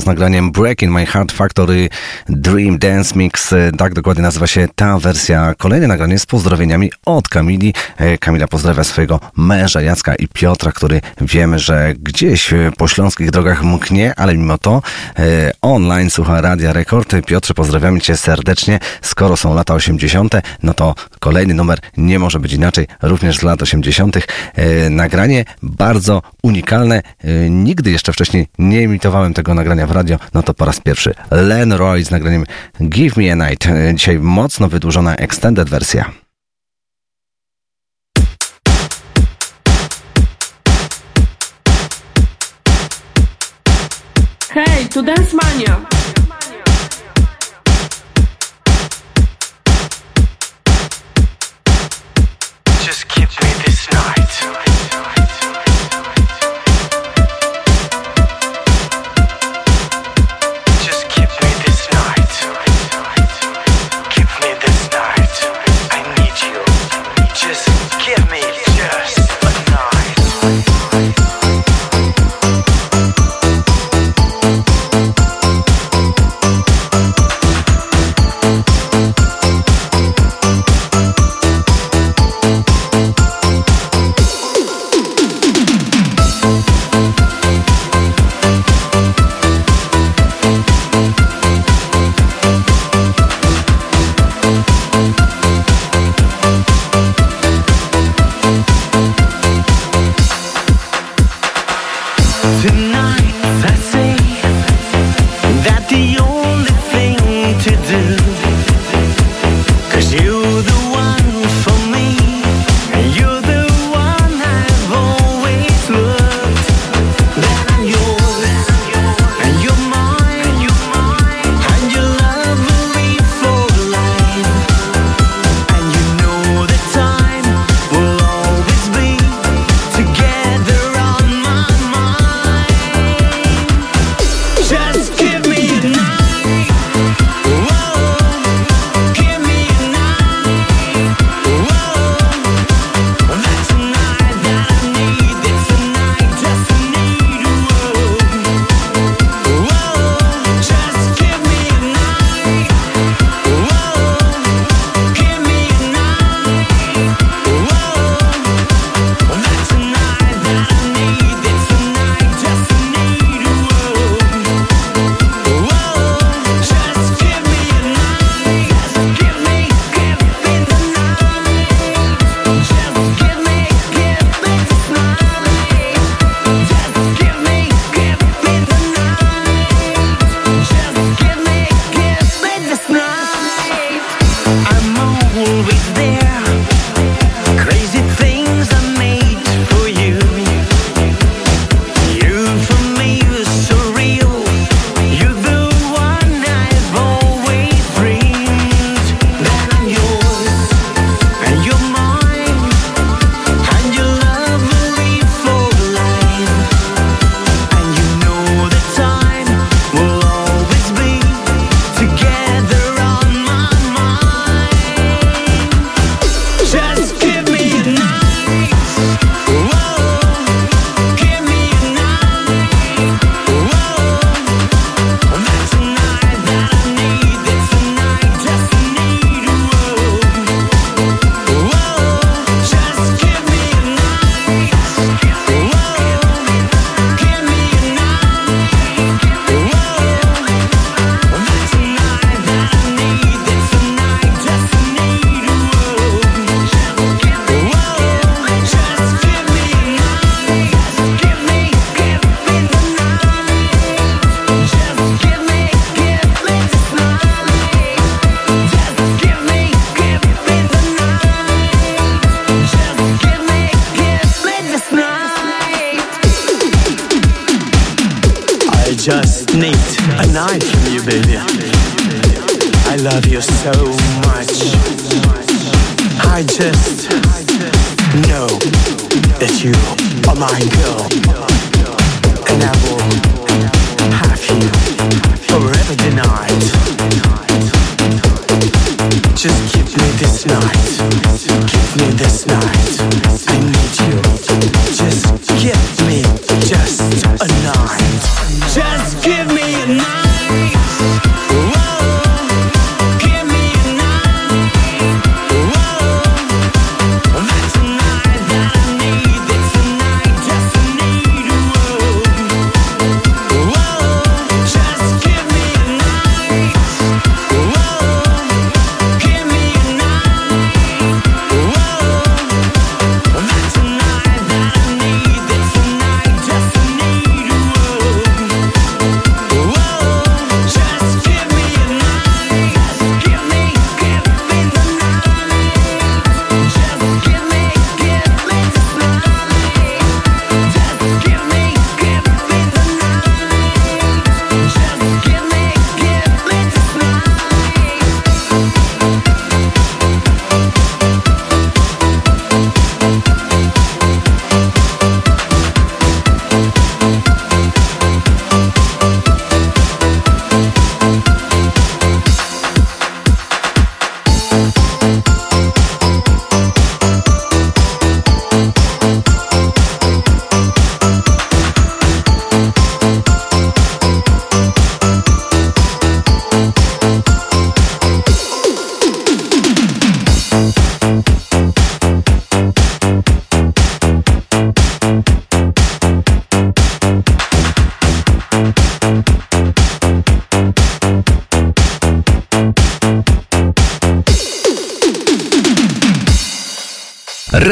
z nagraniem Break in My Heart Factory Dream Dance Mix. E, tak dokładnie nazywa się ta wersja. Kolejne nagranie z pozdrowieniami od Kamili. E, Kamila pozdrawia swojego męża Jacka i Piotra, który wiemy, że gdzieś e, po śląskich drogach mknie, ale mimo to online słucha Radia Rekord. Piotrze, pozdrawiamy Cię serdecznie. Skoro są lata 80., no to kolejny numer nie może być inaczej, również z lat 80. Nagranie bardzo unikalne. Nigdy jeszcze wcześniej nie imitowałem tego nagrania w radio, no to po raz pierwszy Len Roy z nagraniem Give Me a Night. Dzisiaj mocno wydłużona extended wersja. Hej, to Dance Mania!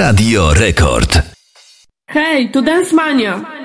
Radio Rekord. Hej, tu Dance Mania.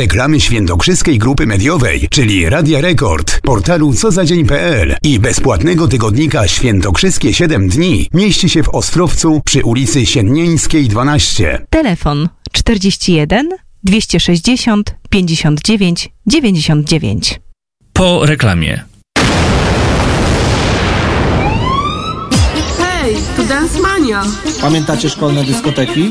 Reklamy Świętokrzyskiej Grupy Mediowej, czyli Radia Rekord, portalu cozadzień.pl i bezpłatnego tygodnika Świętokrzyskie 7 dni mieści się w Ostrowcu przy ulicy Siennieńskiej 12. Telefon 41 260 59 99. Po reklamie. Hej, tu Dance Mania. Pamiętacie szkolne dyskoteki?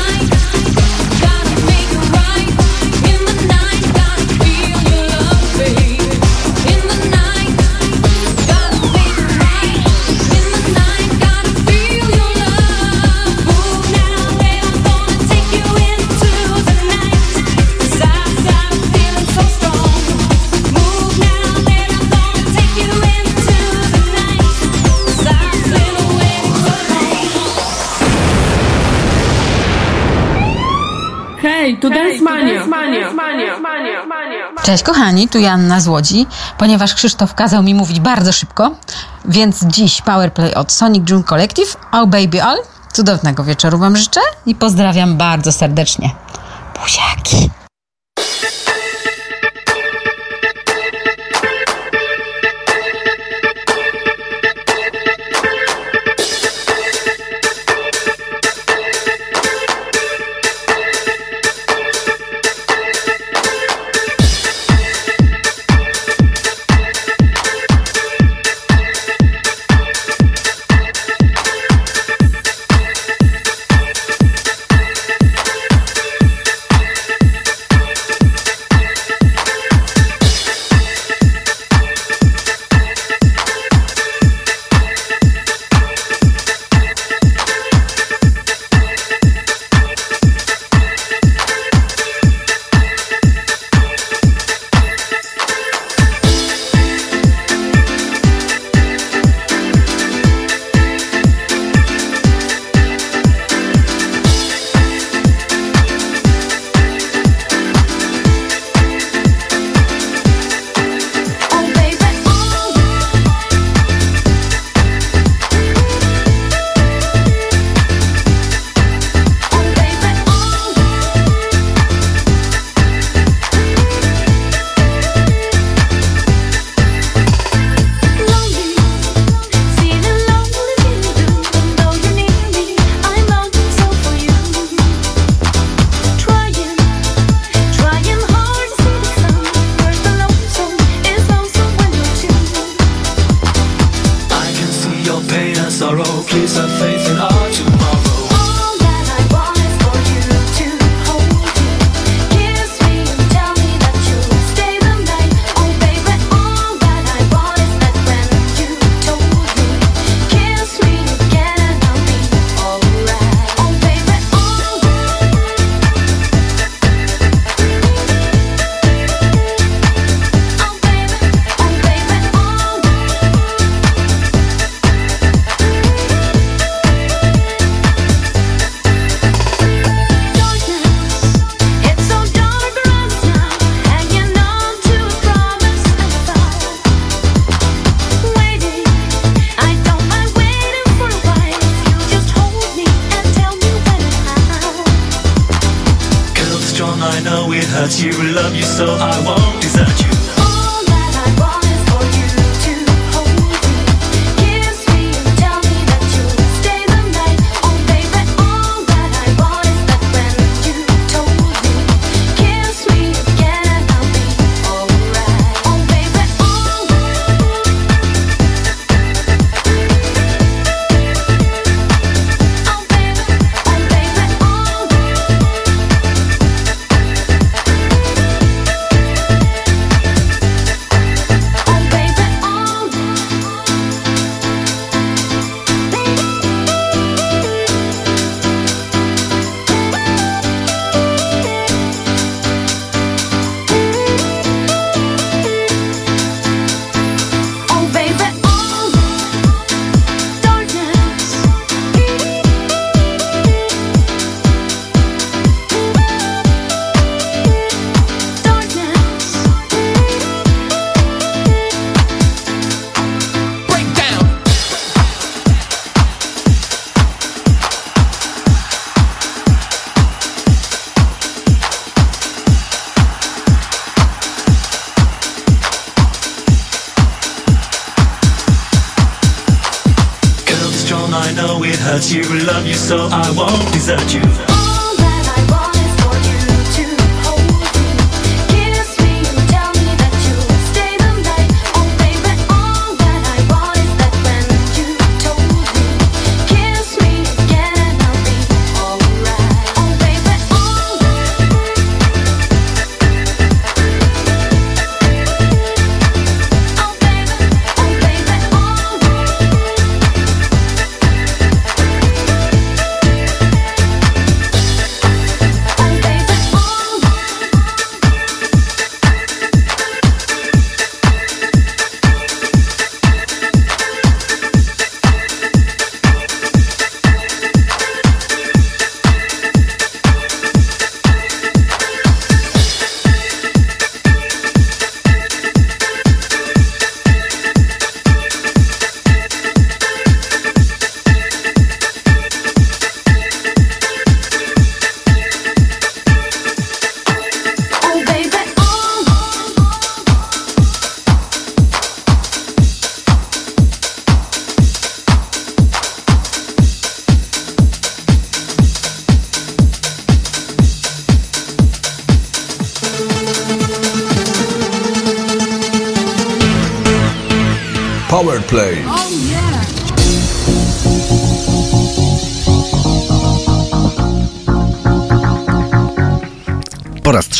Cześć kochani, tu Janna z Łodzi. Ponieważ Krzysztof kazał mi mówić bardzo szybko, więc dziś Powerplay od Sonic June Collective, Oh Baby All. Cudownego wieczoru Wam życzę i pozdrawiam bardzo serdecznie. Buziaki.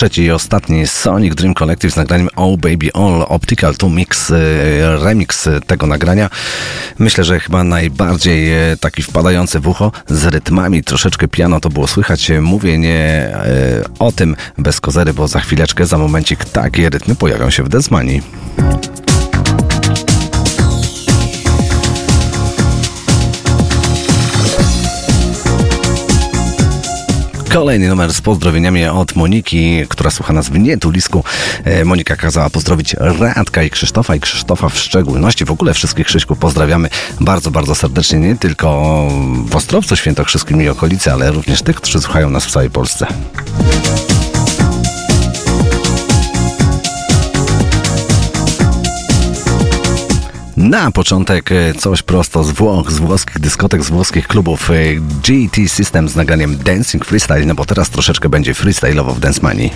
Trzeci i ostatni Sonic Dream Collective z nagraniem Oh Baby All Optical to Mix, e, remix tego nagrania. Myślę, że chyba najbardziej e, taki wpadający w ucho z rytmami, troszeczkę piano to było słychać. Mówię nie e, o tym bez kozery, bo za chwileczkę, za momencik takie rytmy pojawią się w Desmanii. Kolejny numer z pozdrowieniami od Moniki, która słucha nas w nietulisku. E, Monika kazała pozdrowić Radka i Krzysztofa i Krzysztofa w szczególności. W ogóle wszystkich Krzyśków pozdrawiamy bardzo, bardzo serdecznie. Nie tylko w Ostrowcu Świętokrzyskim i okolicy, ale również tych, którzy słuchają nas w całej Polsce. Na początek e, coś prosto z Włoch, z włoskich dyskotek, z włoskich klubów e, GT System z nagraniem Dancing Freestyle, no bo teraz troszeczkę będzie freestyle'owo w Dance Money.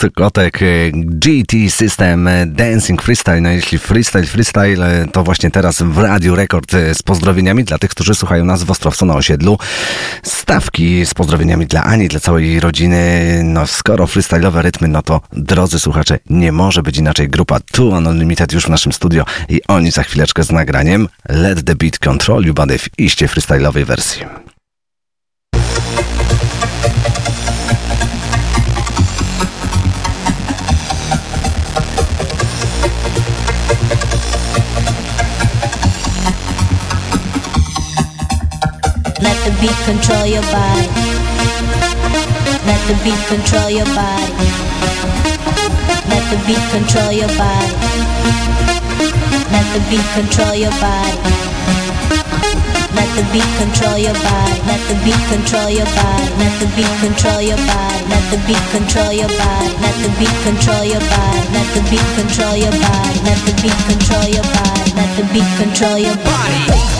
Dyskotek e, GT System e, Dancing Freestyle. No jeśli freestyle, freestyle, e, to właśnie teraz w Radiu Rekord z pozdrowieniami dla tych, którzy słuchają nas w Ostrowcu na osiedlu. Stawki z pozdrowieniami dla Ani, dla całej rodziny. No skoro freestyle'owe rytmy, no to drodzy słuchacze, nie może być inaczej. Grupa Two Unlimited już w naszym studio i oni za chwileczkę z nagraniem Let the Beat Control You Body w iście freestyle'owej wersji. Beat control your body. Let the beat control your body. Let the beat control your body. Let the beat control your body. Let the beat control your body. Let the beat control your body. Let the beat control your body. Let the beat control your body. Let the beat control your body. Let the beat control your body. Let the beat control your body. Let the beat control your body.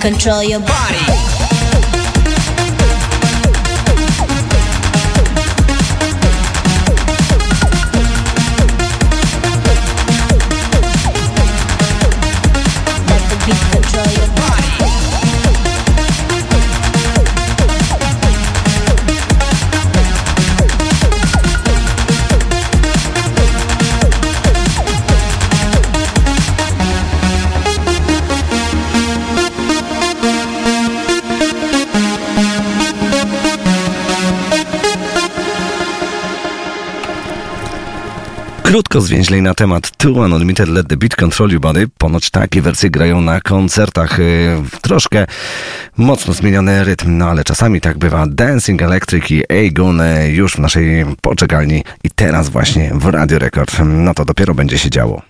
Control your body. Krótko zwięźlej na temat Two Unlimited Let the Beat Control You Body. Ponoć takie wersje grają na koncertach. Yy, troszkę mocno zmieniony rytm, no ale czasami tak bywa. Dancing Electric i Aegon yy, już w naszej poczekalni i teraz właśnie w Radio Rekord. No to dopiero będzie się działo.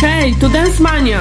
Hej, to Dance Mania!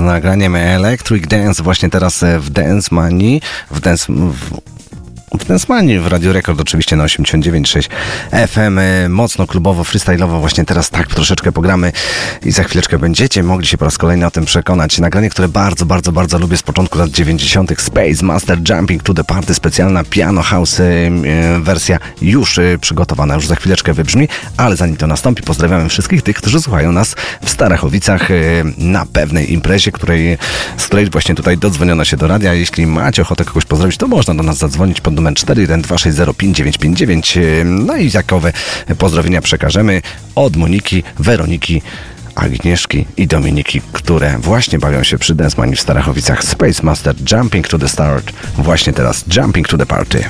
Z nagraniem Electric Dance właśnie teraz e, w Dance Money, w Dance... W, Money, w Radio Rekord oczywiście na 89.6 FM, e, mocno klubowo, freestyle'owo, właśnie teraz tak troszeczkę pogramy i za chwileczkę będziecie mogli się po raz kolejny o tym przekonać. Nagranie, które bardzo, bardzo, bardzo lubię z początku lat 90. Space Master Jumping to the Party, specjalna piano house e, e, wersja już przygotowana, już za chwileczkę wybrzmi, ale zanim to nastąpi, pozdrawiamy wszystkich tych, którzy słuchają nas w Starachowicach na pewnej imprezie, której, z której właśnie tutaj dodzwoniono się do radia. Jeśli macie ochotę kogoś pozdrowić, to można do nas zadzwonić pod numer 412605959. e, No i jakowe pozdrowienia przekażemy od Moniki, Weroniki, Agnieszki i Dominiki, które właśnie bawią się przy Dance w Starachowicach. Space Master Jumping to the Start. Właśnie teraz Jumping to the Party.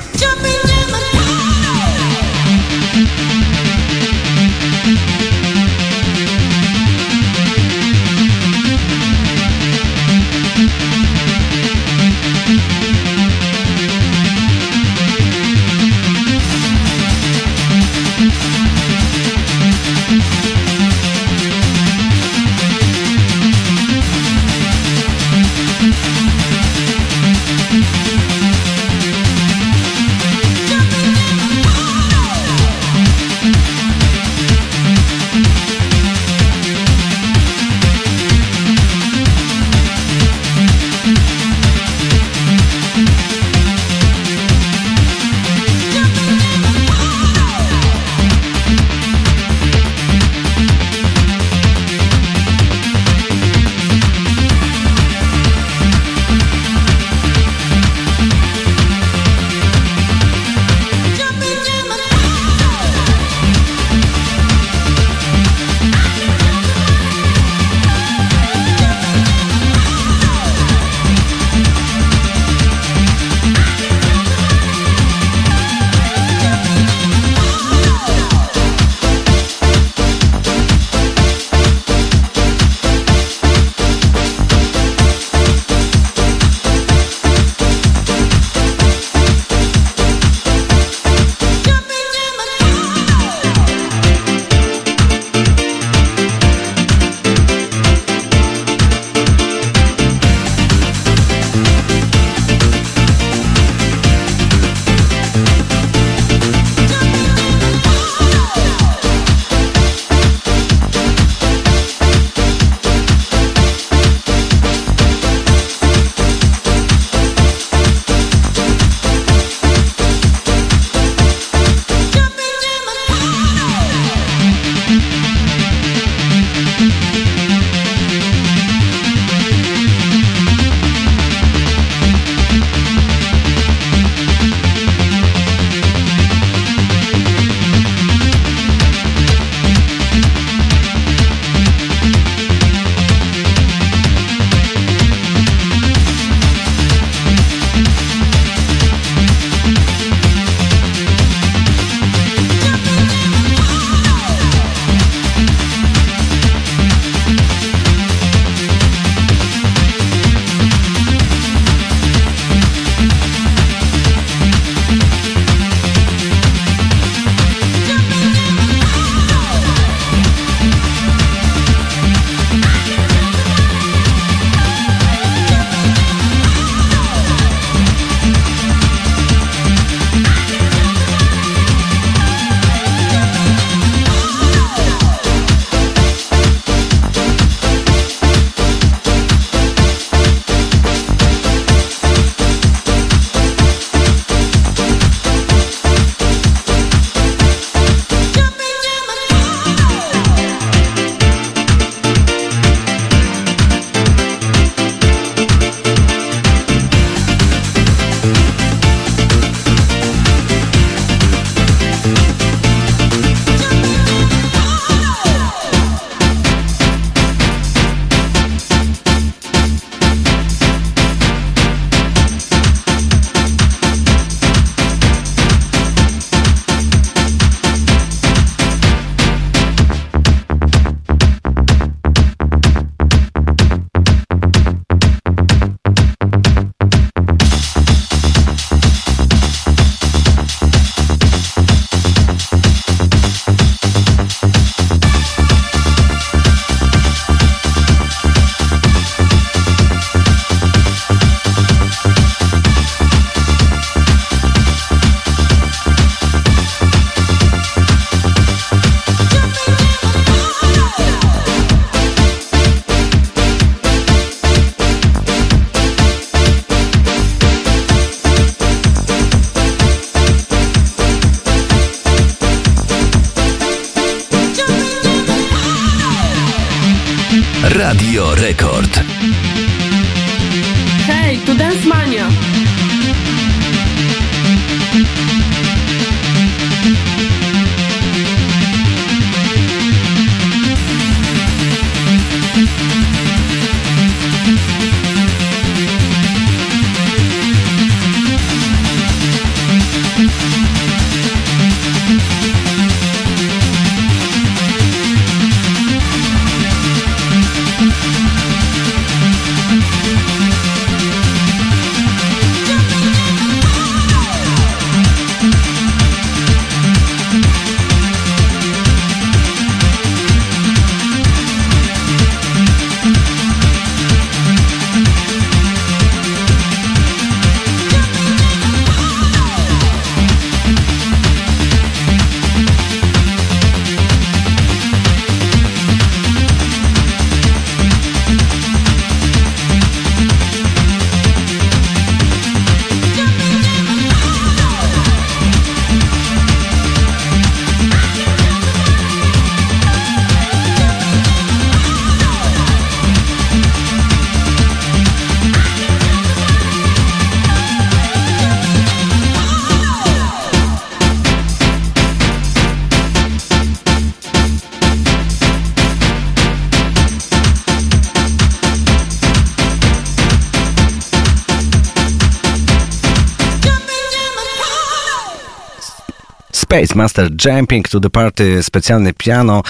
Space Master Jumping to the Party, specjalny piano,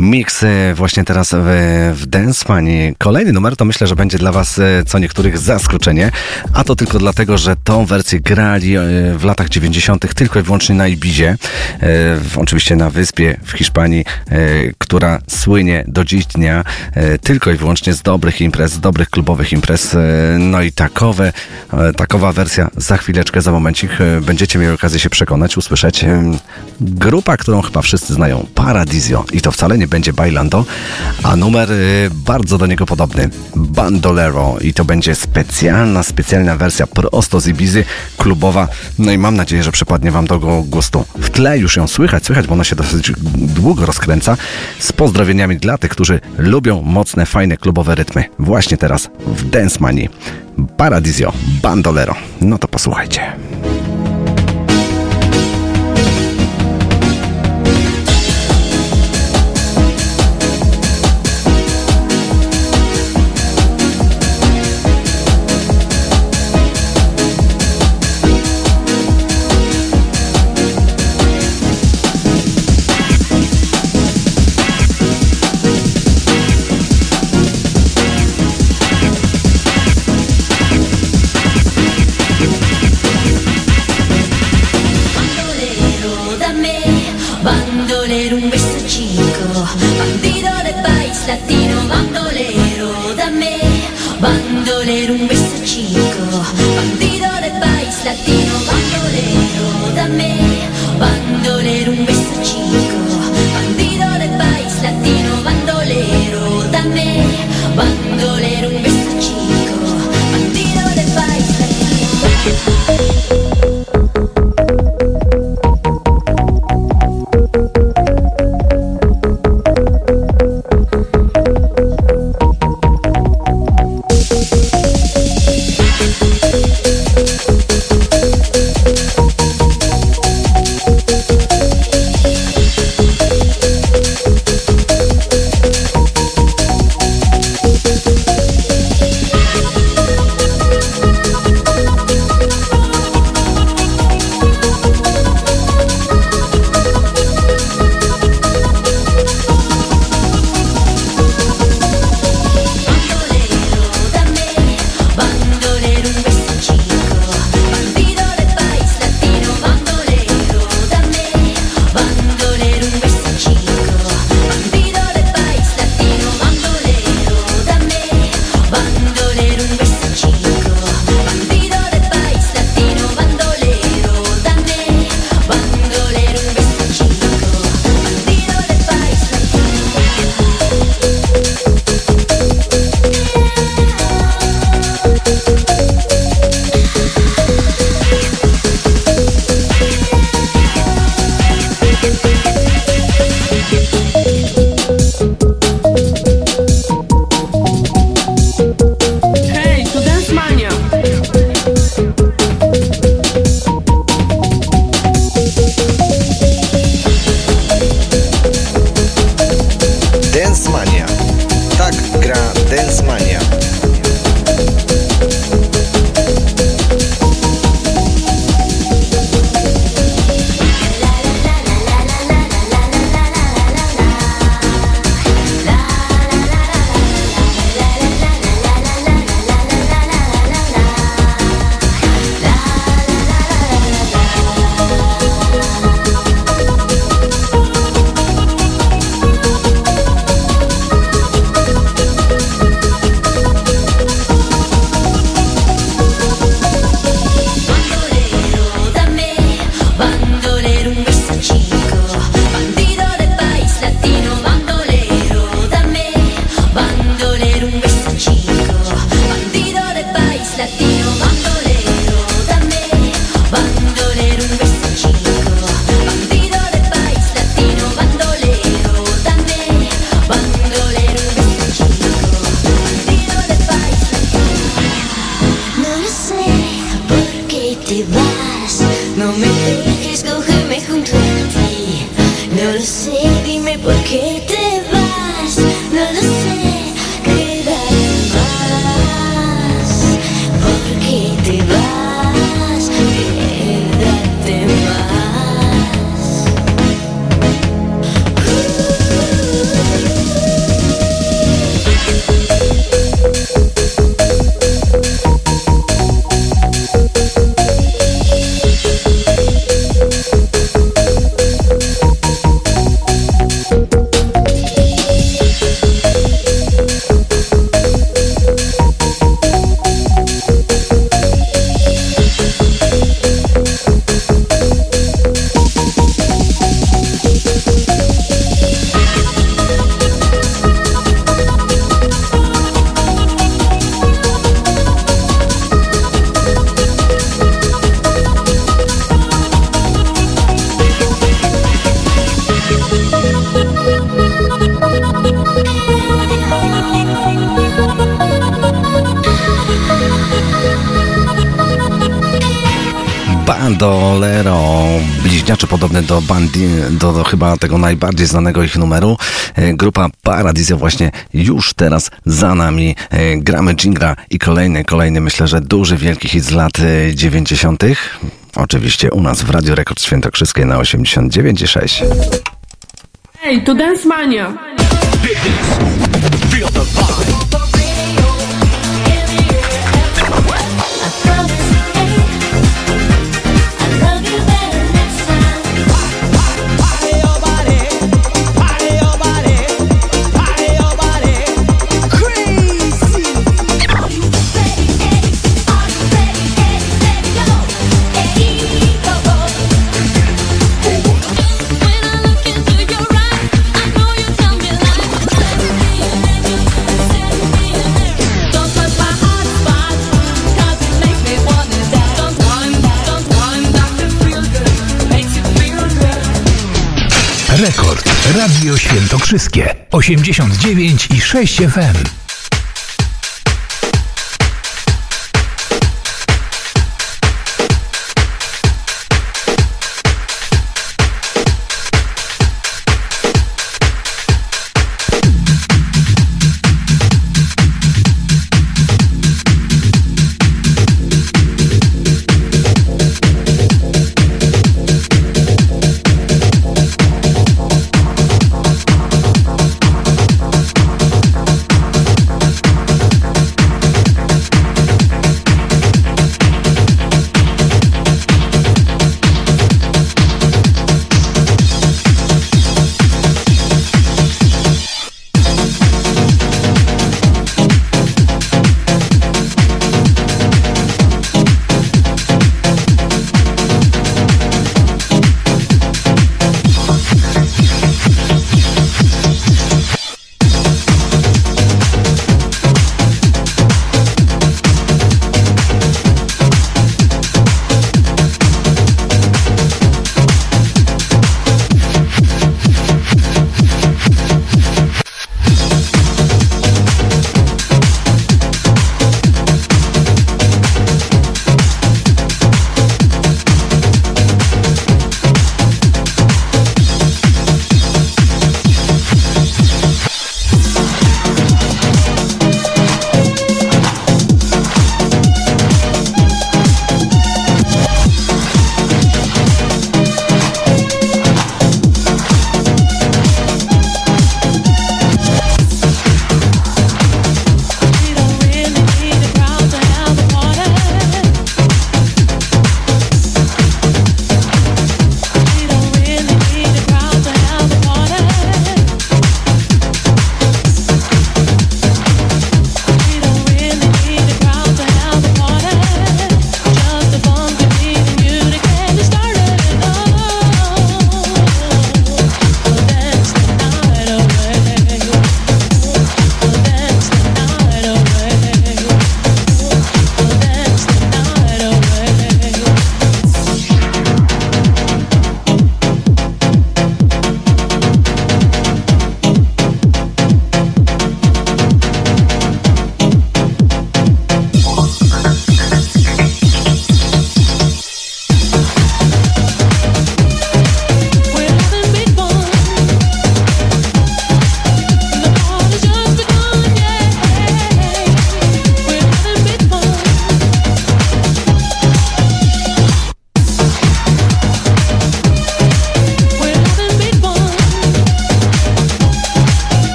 mix e, właśnie teraz w, w Dance Mania. Kolejny numer to myślę, że będzie dla Was e, co niektórych zaskoczenie, a to tylko dlatego, że tą wersję grali e, w latach 90. tylko i wyłącznie na Ibizie, e, oczywiście na wyspie w Hiszpanii, która słynie do dziś dnia tylko i wyłącznie z dobrych imprez, z dobrych klubowych imprez. No i takowe, takowa wersja za chwileczkę, za momencik będziecie mieli okazję się przekonać, usłyszeć. Grupa, którą chyba wszyscy znają, Paradisio i to wcale nie będzie Bailando, a numer e, bardzo do niego podobny, Bandolero i to będzie specjalna, specjalna wersja prosto z Ibizy, klubowa, no i mam nadzieję, że przypadnie Wam do gustu. W tle już ją słychać, słychać, bo ona się dosyć długo rozkręca, z pozdrowieniami dla tych, którzy lubią mocne, fajne klubowe rytmy. Właśnie teraz w Dance Money. Paradisio, Bandolero. No to posłuchajcie. Do, bandi, do, do chyba tego najbardziej znanego ich numeru. E, Grupa Paradizja właśnie już teraz za nami. E, Gramy dżingla i kolejny, kolejny myślę, że duży, wielki hit z lat e, 90. Oczywiście u nas w Radio Rekord Świętokrzyskie na 89,6. Hey, to Dance Mania! Rekord Radio Świętokrzyskie 89 i 6 FM.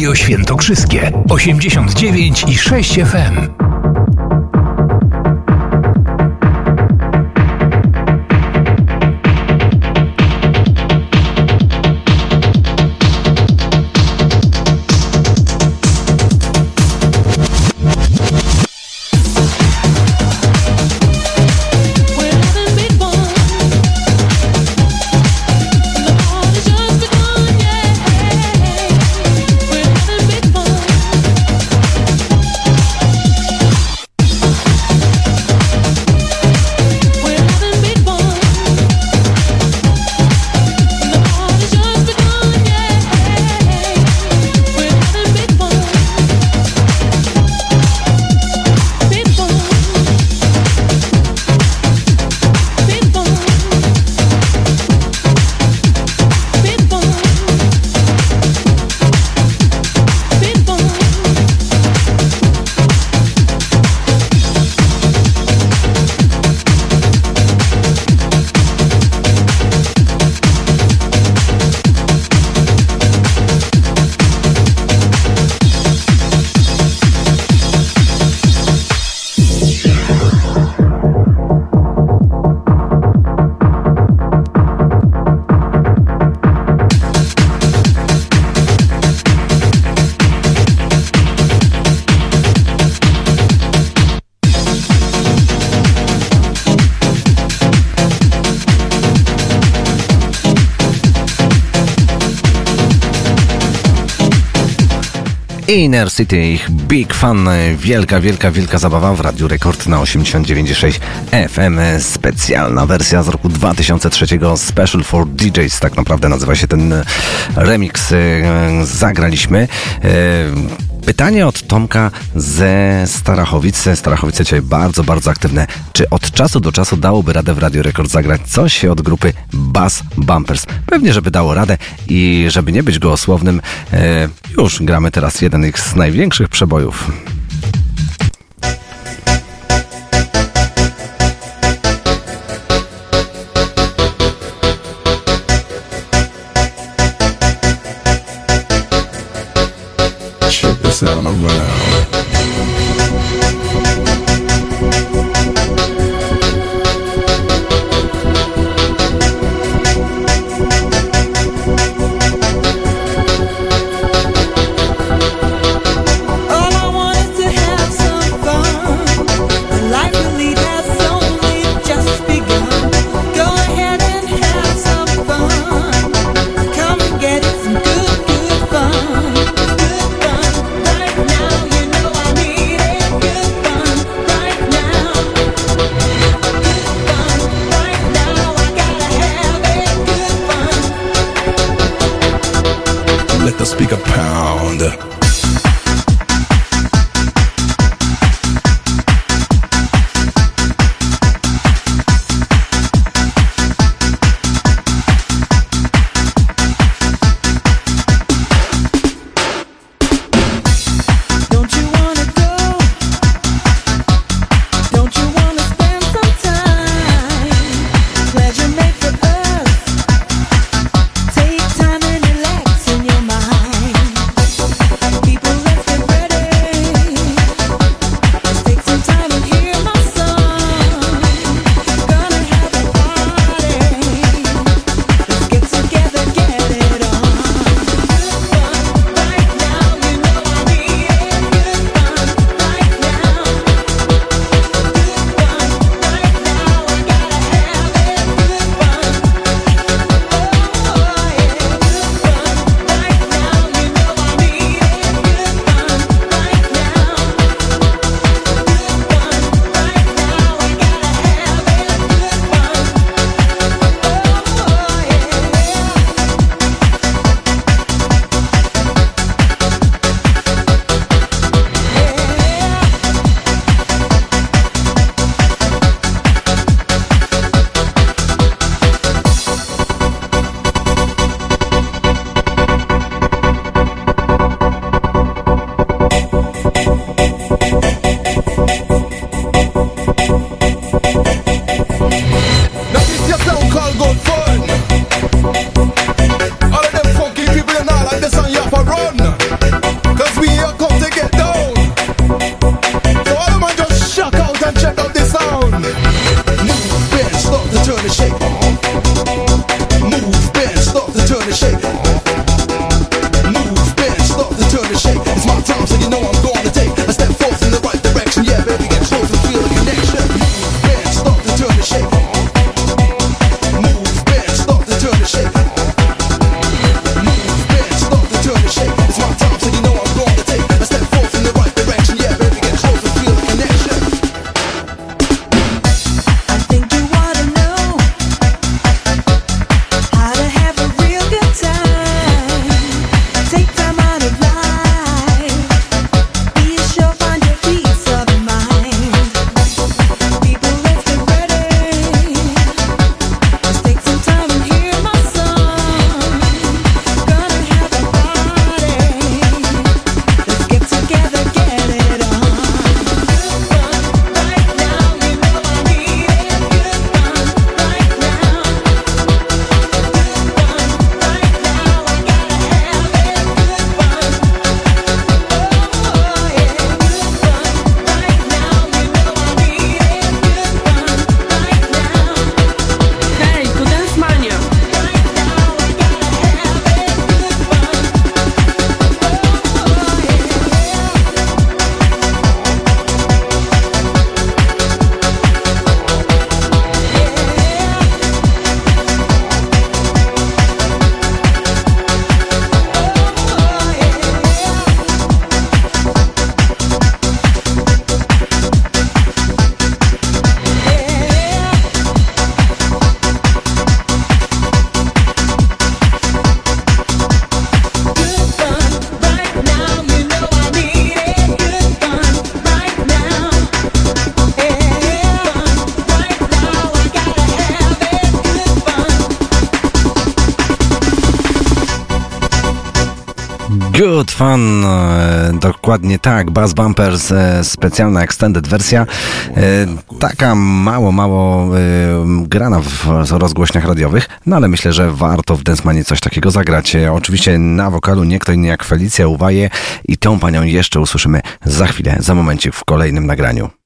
Radio Świętokrzyskie 89 i 6 FM. Inner City, ich Big Fan, wielka, wielka, wielka zabawa w Radiu Rekord na 89,6 FM. Specjalna wersja z roku 2003, Special for DJs, tak naprawdę nazywa się ten remix. e, Zagraliśmy. E, Pytanie od Tomka ze Starachowic. Starachowice dzisiaj bardzo, bardzo aktywne. Czy od czasu do czasu dałoby radę w Radio Rekord zagrać coś od grupy Bass Bumpers? Pewnie, żeby dało radę i żeby nie być gołosłownym, e, już gramy teraz jeden z największych przebojów. Fun, e, dokładnie tak, Bass Bumpers, e, specjalna extended wersja, e, taka mało, mało grana w rozgłośniach radiowych, no ale myślę, że warto w Densmanie coś takiego zagrać. Oczywiście na wokalu nie kto inny jak Felicja Uwaje i tą panią jeszcze usłyszymy za chwilę, za momencik w kolejnym nagraniu.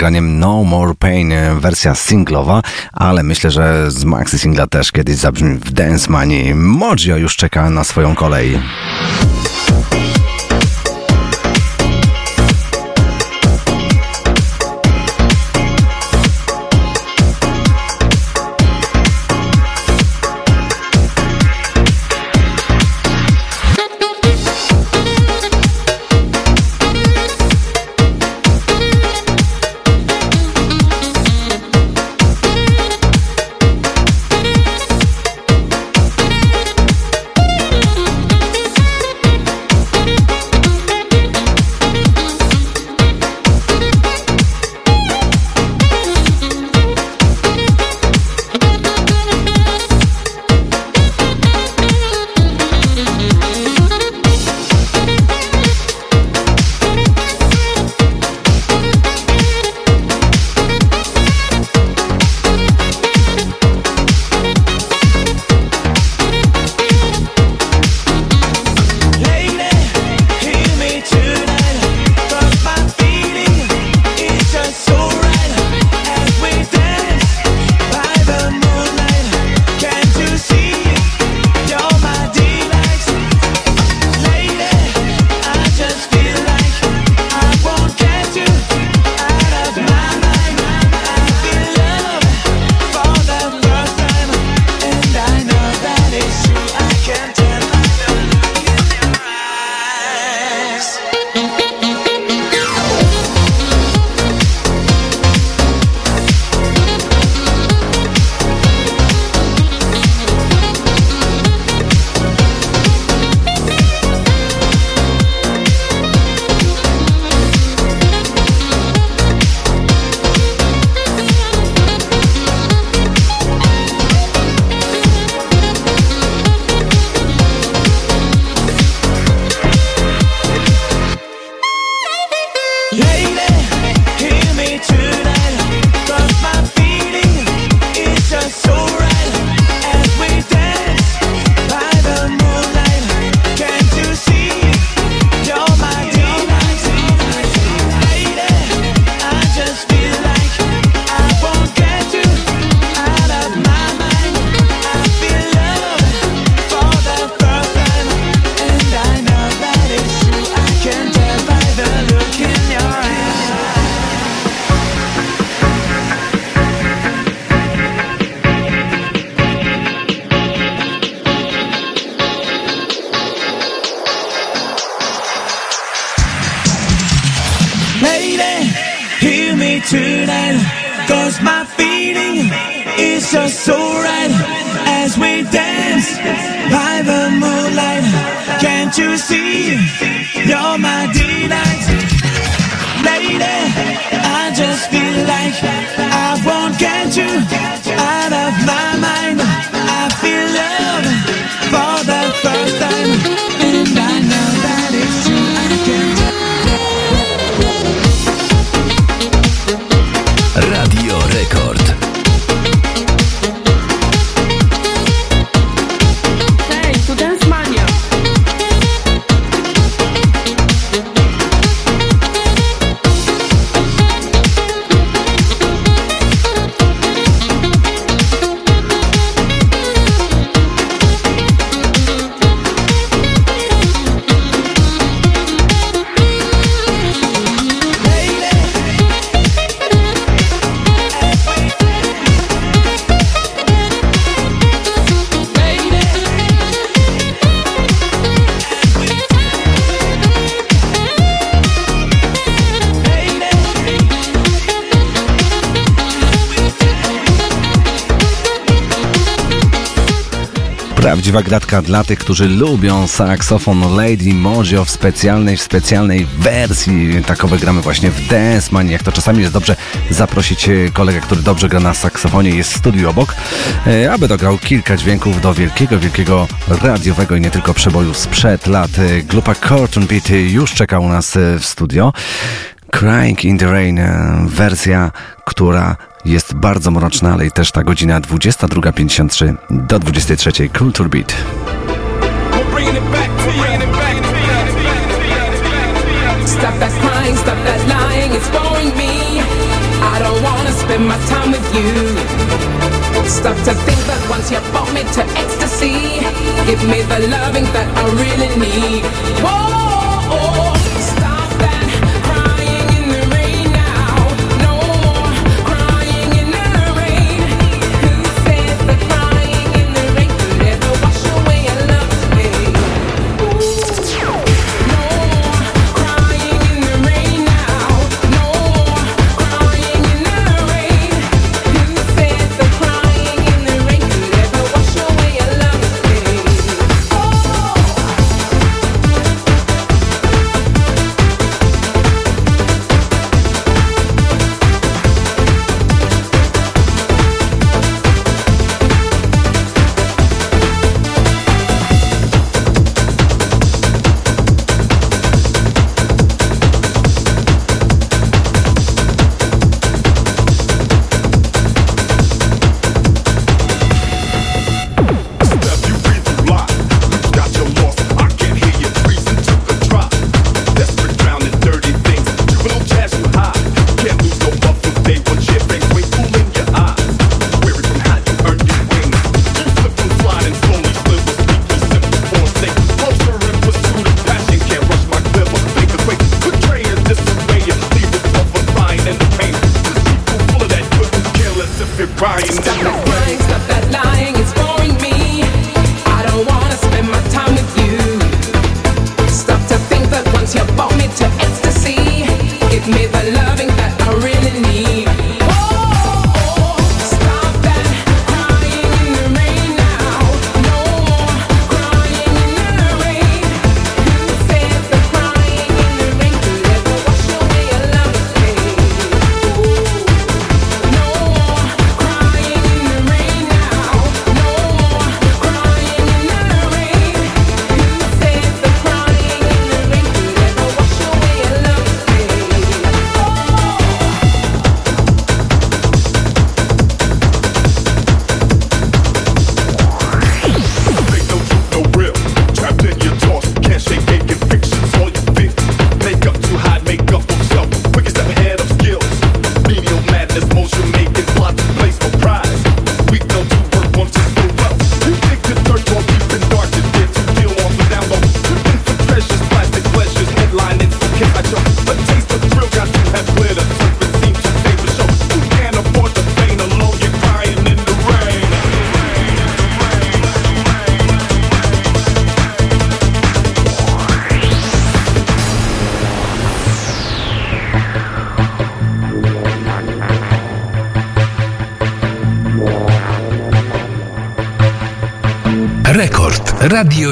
Nagraniem No More Pain, e, wersja singlowa, ale myślę, że z maxi singla też kiedyś zabrzmi w Dance Money. Mojo już czeka na swoją kolej. Prawdziwa gratka dla tych, którzy lubią saksofon Lady Mozio w specjalnej, w specjalnej wersji. Takowe gramy właśnie w Dance Mania. Jak to czasami jest dobrze zaprosić e, kolegę, który dobrze gra na saksofonie, jest w studiu obok, e, aby dograł kilka dźwięków do wielkiego, wielkiego radiowego i nie tylko przeboju sprzed lat. E, Grupa Curtain Beat już czeka u nas w studio. Crying in the Rain, wersja, która jest bardzo mroczna, ale i też ta godzina 22.53 do 23.00 Culture Beat. Stop that crying, stop that lying, it's boring me. I don't wanna spend my time with you. Stop to think that once you brought me to ecstasy, give me the loving that I really need. Whoa, stop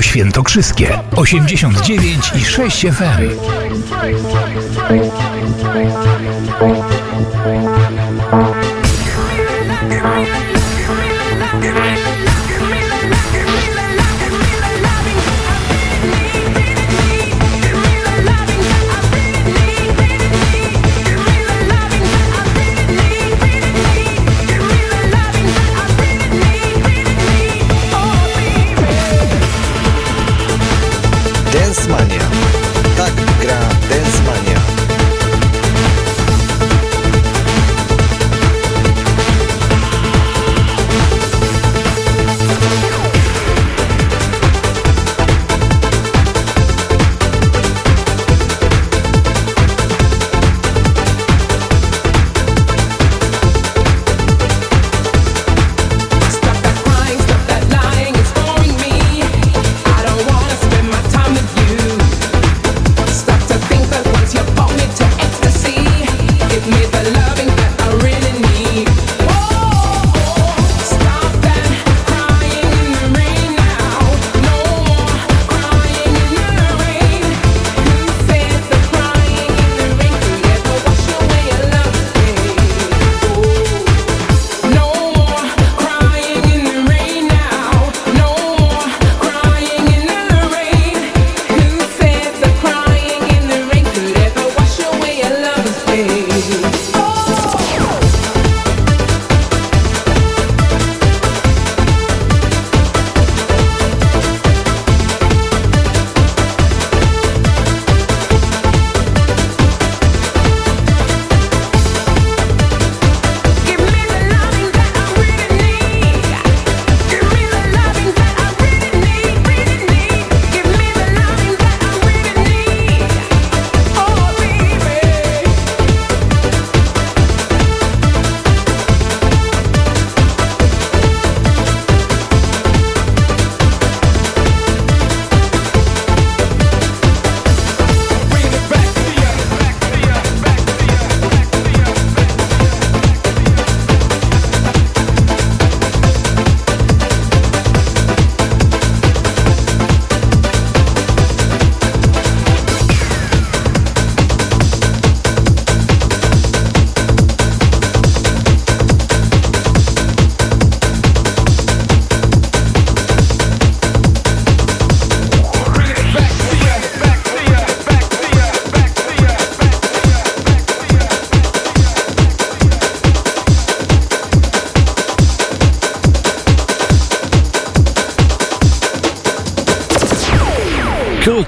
Świętokrzyskie 89 i 6 FM. Dance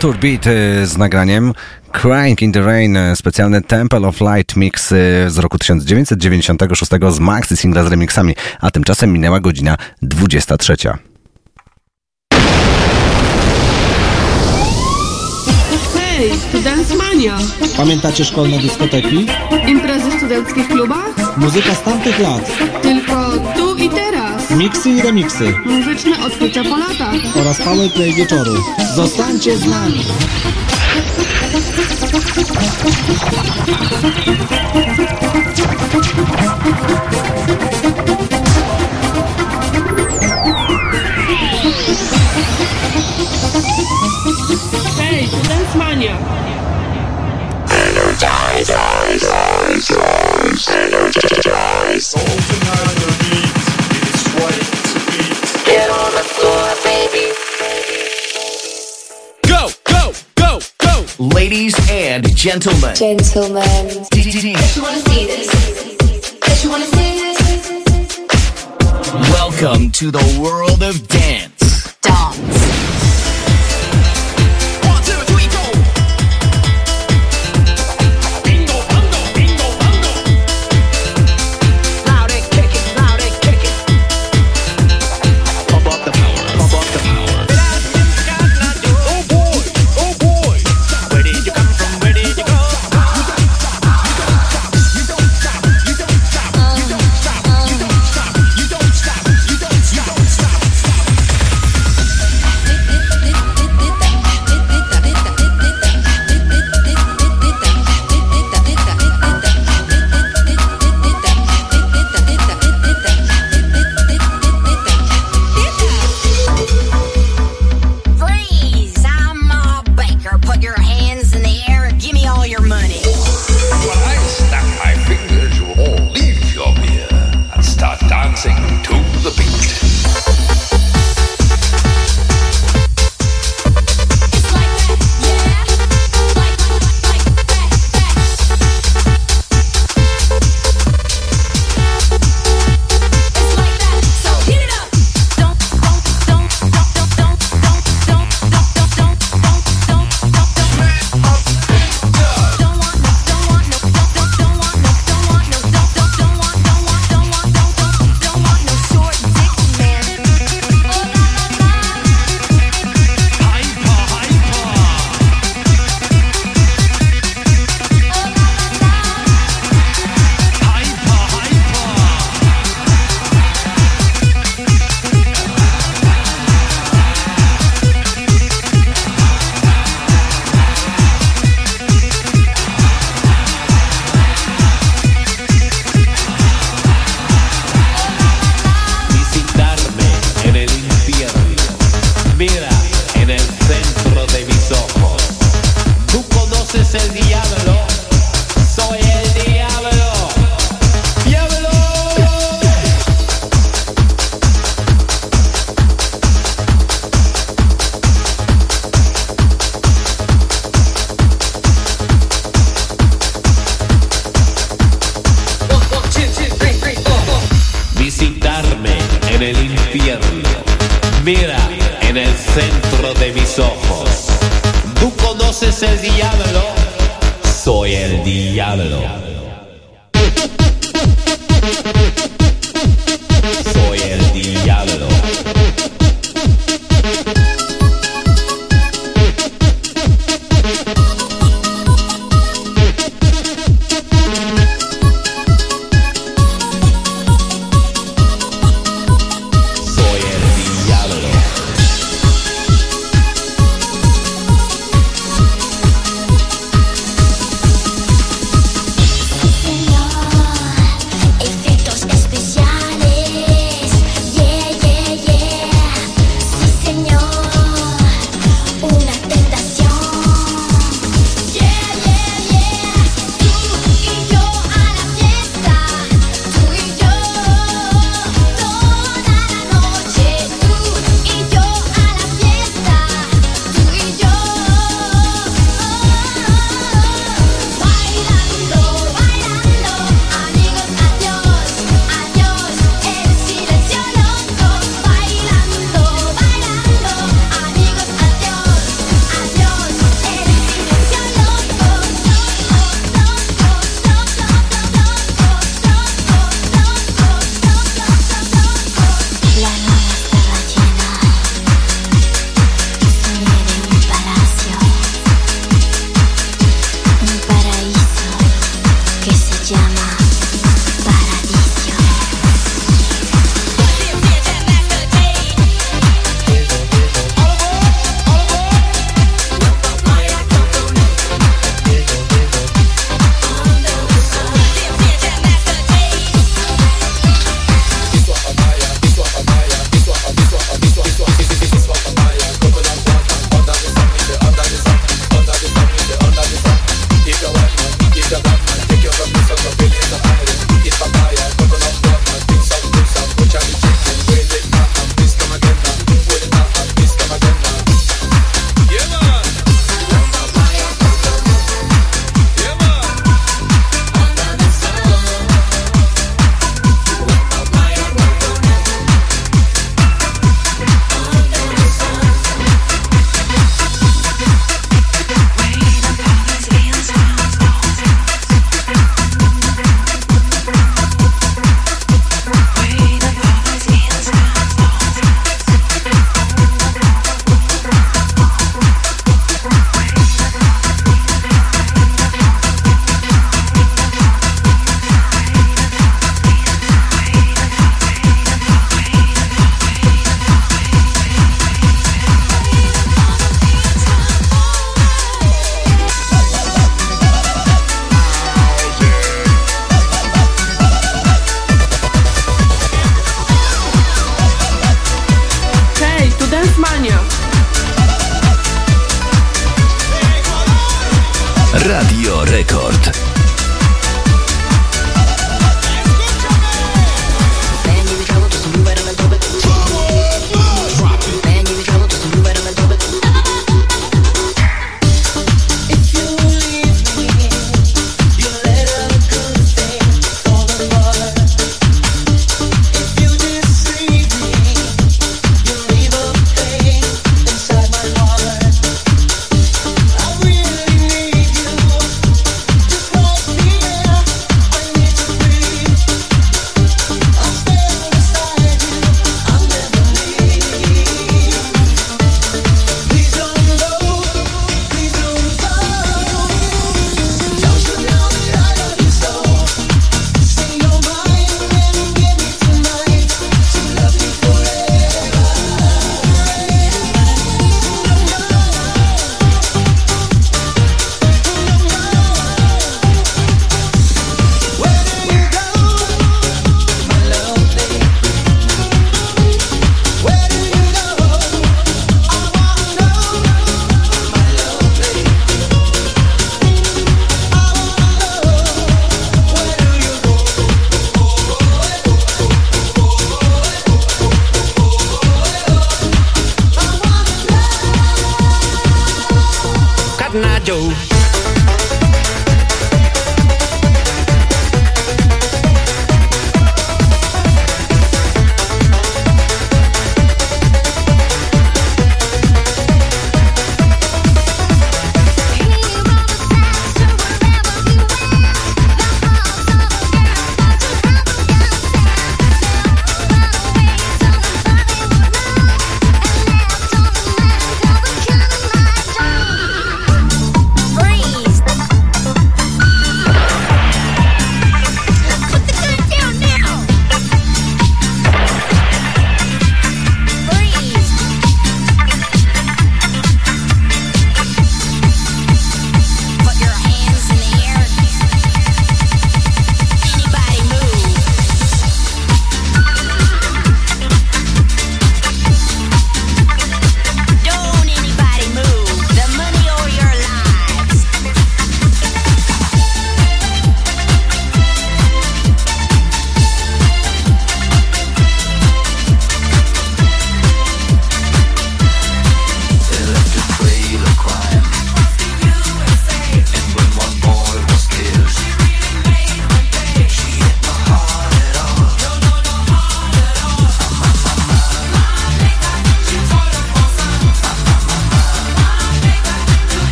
Culture Beat y, z nagraniem Crying in the Rain, y, specjalny Temple of Light mix y, z roku 1996 z maxi singla z remixami, a tymczasem minęła godzina 23. Hej, tu Dance Mania. Pamiętacie szkolne dyskoteki? Imprezy w studenckich klubach? Muzyka z tamtych lat. Tylko tu i teraz. Miksy i remiksy. Muzyczne odkrycia po latach. Oraz powerplay wieczoru. Zostańcie z nami. Hej, Dance Mania. Energize, energize, energize. Get see this? Welcome to the world of. Dance.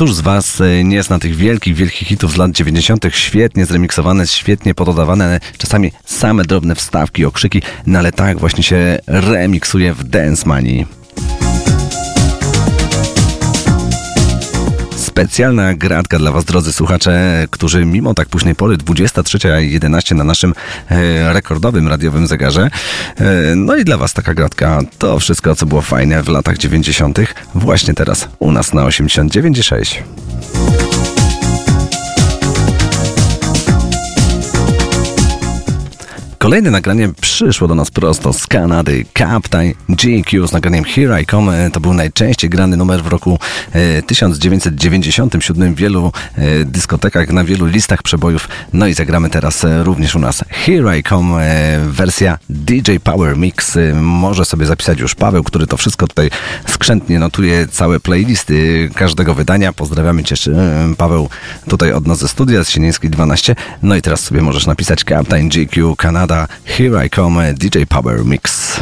Któż z Was e, nie zna tych wielkich, wielkich hitów z lat 90., świetnie zremiksowane, świetnie pododawane, czasami same drobne wstawki, okrzyki, no ale tak właśnie się remiksuje w Dance Money. Specjalna gratka dla Was, drodzy słuchacze, którzy mimo tak późnej pory, 23.11 na naszym e, rekordowym radiowym zegarze. E, no i dla Was taka gratka. To wszystko, co było fajne w latach 90. właśnie teraz u nas na 89,6. Kolejne nagranie przyszło do nas prosto z Kanady. Captain GQ z nagraniem Here I Come. To był najczęściej grany numer w roku e, 1997 w wielu e, dyskotekach, na wielu listach przebojów. No i zagramy teraz e, również u nas Here I Come, e, wersja DJ Power Mix. E, może sobie zapisać już Paweł, który to wszystko tutaj skrzętnie notuje całe playlisty każdego wydania. Pozdrawiamy Cię, e, Paweł, tutaj od nas ze studia z Sienińskiej 12. No i teraz sobie możesz napisać Captain GQ Kanada, Here I Come, DJ Power Mix.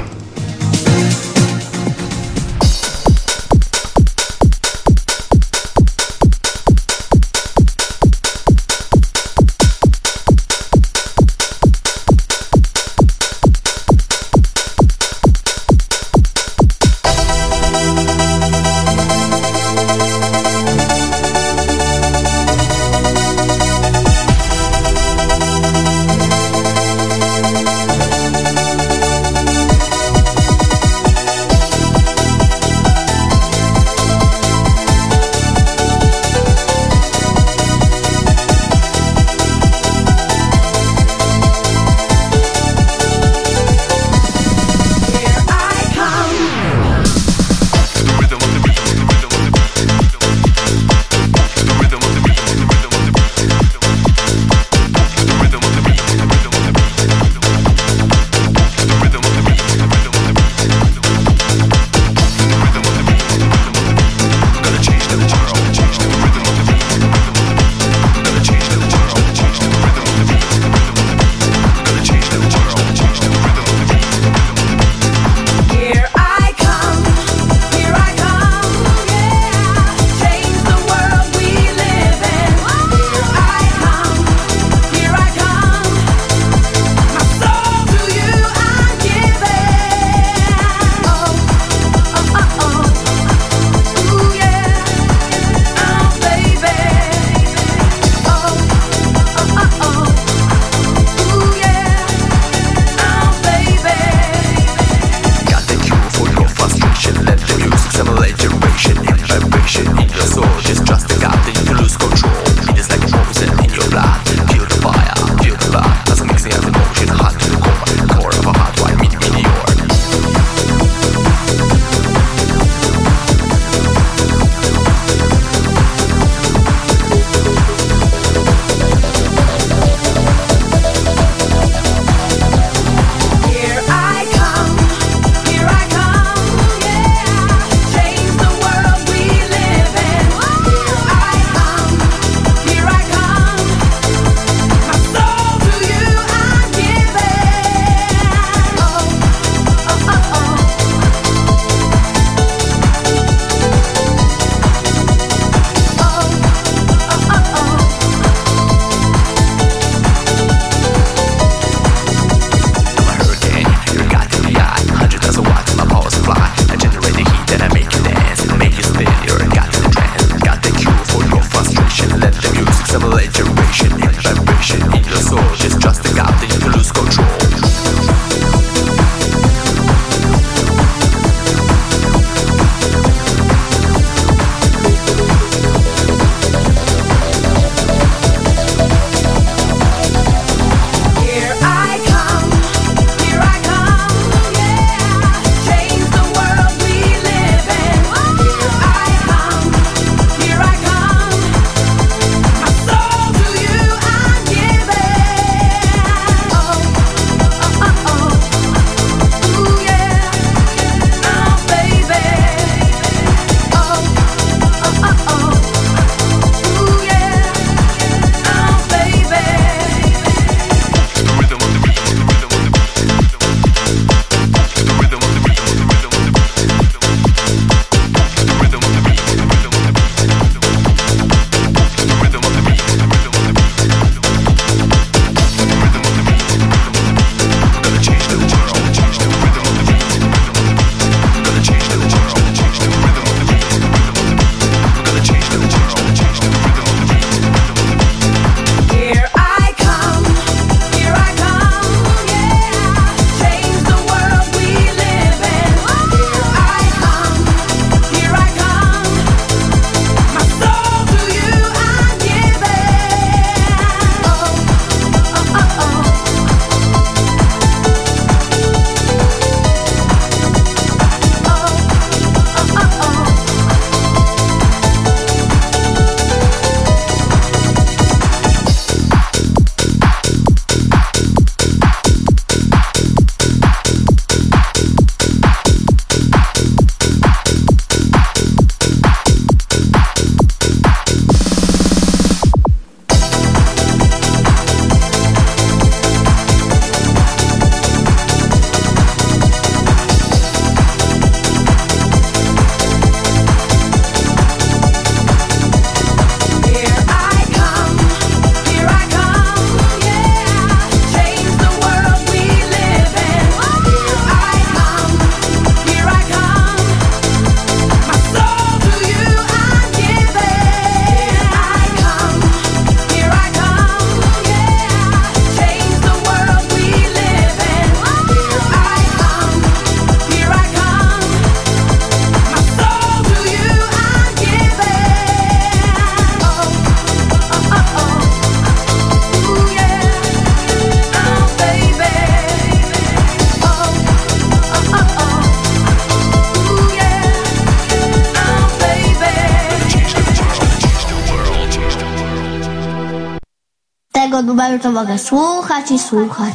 mogę słuchać i słuchać.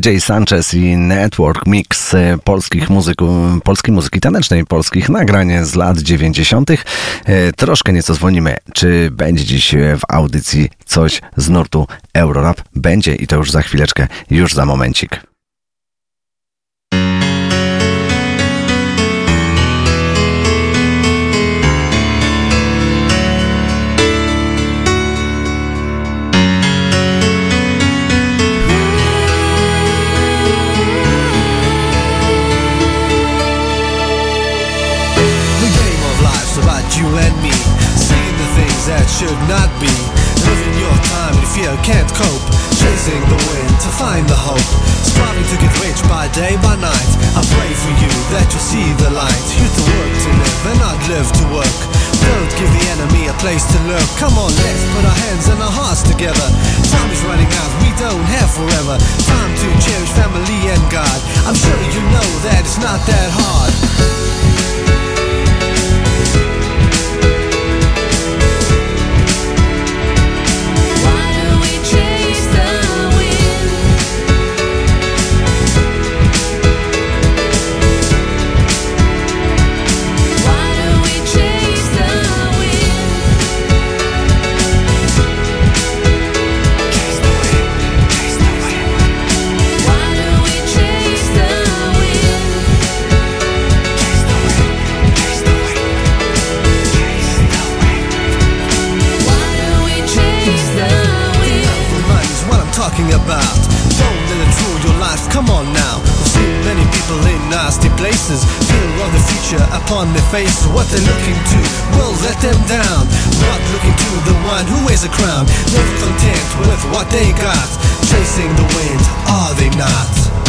DJ Sanchez i Network Mix y, polskich muzyków, polskiej muzyki tanecznej, polskich nagrań z lat 90. Y, troszkę nieco zwolnimy. Czy będzie dziś y, w audycji coś z nurtu Eurorap? Będzie i to już za chwileczkę, już za momencik. Not be living your time in fear can't cope. Chasing the wind to find the hope. Striving to get rich by day by night. I pray for you that you see the light. You to work to live and not live to work. Don't give the enemy a place to lurk. Come on let's put our hands and our hearts together. Time is running out we don't have forever. Time to cherish family and God. I'm sure you know that it's not that hard about. Don't let it rule your life. Come on now. We've seen many people in nasty places. Fear of the future upon their face. What they're looking to will let them down. Not looking to the one who wears a crown. Never content with what they got. Chasing the wind, are they not?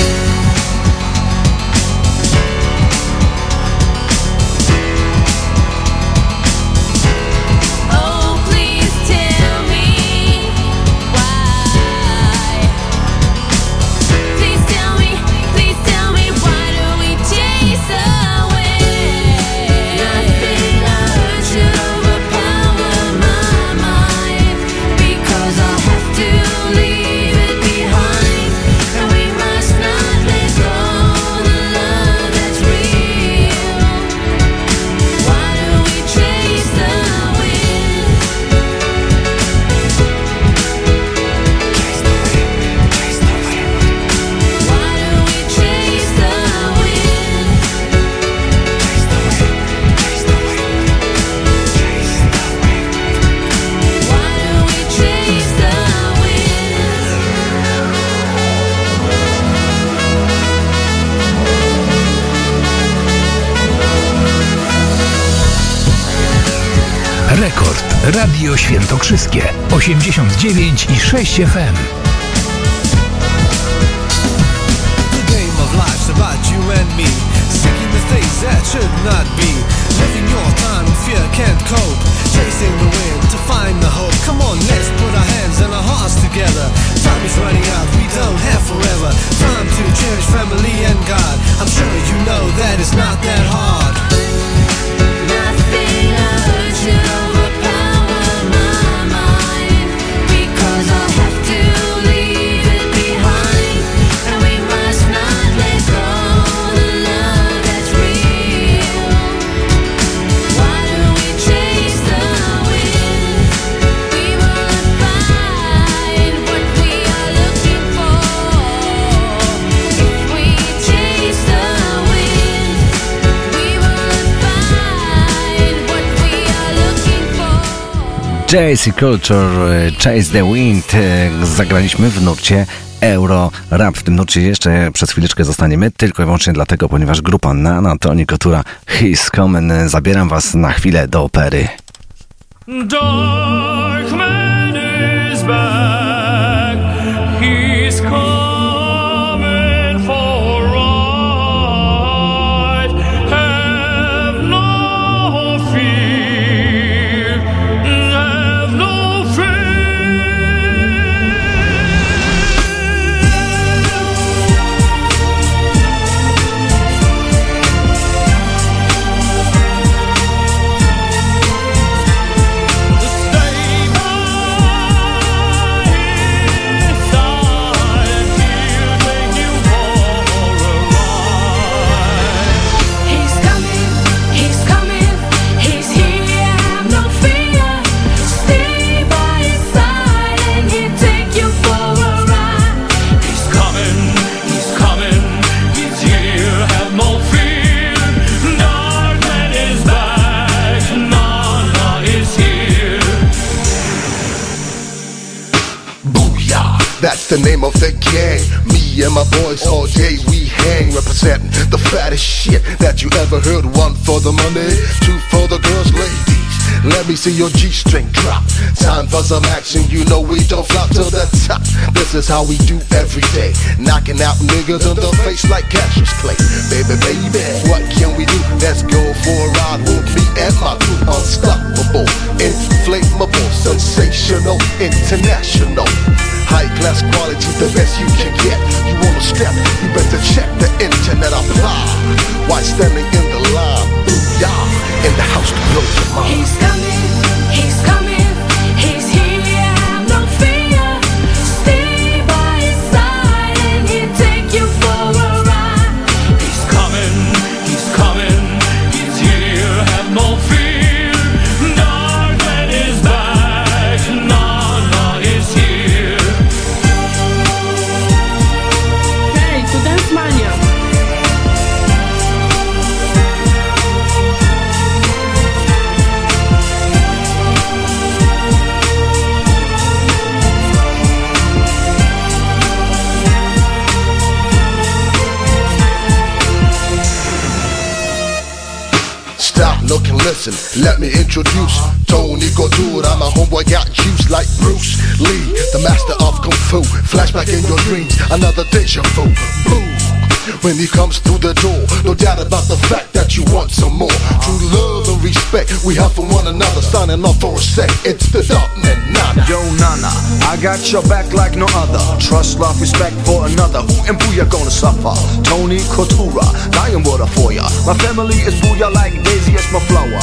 Radio Świętokrzyskie 89 i 6 FM. The game of life's about you and me. Seeking the things that should not be. Living your time in fear can't cope. Chasing the wind to find the hope. Come on, let's put our hands and our hearts together. Time is running out, we don't have forever. Time to cherish family and God. I'm sure you know that it's not that hard. Nothing should JC Culture, e, Chase the Wind e, zagraliśmy w nurcie Euro Rap. W tym nurcie jeszcze przez chwileczkę zostaniemy, tylko i wyłącznie dlatego, ponieważ grupa Nana, Tony Kotura, He's Coming. Zabieram was na chwilę do opery. Darkman is back. The name of the gang. Me and my boys all day we hang, representing the fattest shit that you ever heard. One for the money, two for the girls, ladies. Let me see your G-string drop. Time for some action, you know we don't flop to the top. This is how we do every day. Knocking out niggas on the face like Cassius Clay. Baby, baby, what can we do? Let's go for a ride with me and my crew. Unstoppable, inflammable, sensational, international. High class quality, the best you can get. You wanna step, you better check the internet apply. Why standing in the line? Booyah, in the house to blow your mind. He's coming, he's coming, listen. Let me introduce Tony Couture. My homeboy got juice like Bruce Lee, the master of kung fu. Flashback in your dreams, another deja vu. Boo. When he comes through the door, no doubt about the fact that you want some more. True love and respect we have for one another. Signing off for a sec, it's the Darkman Nana. Yo, Nana, I got your back like no other. Trust, love, respect for another. Who and Booyah gonna suffer? Tony Coutura, dying water for ya. My family is Booyah like Daisy, it's my flower.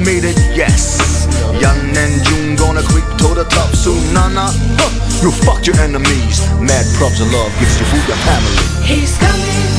It, yes. Yan and June you fucked your enemies. Mad props of love gives you Booyah family. He's coming,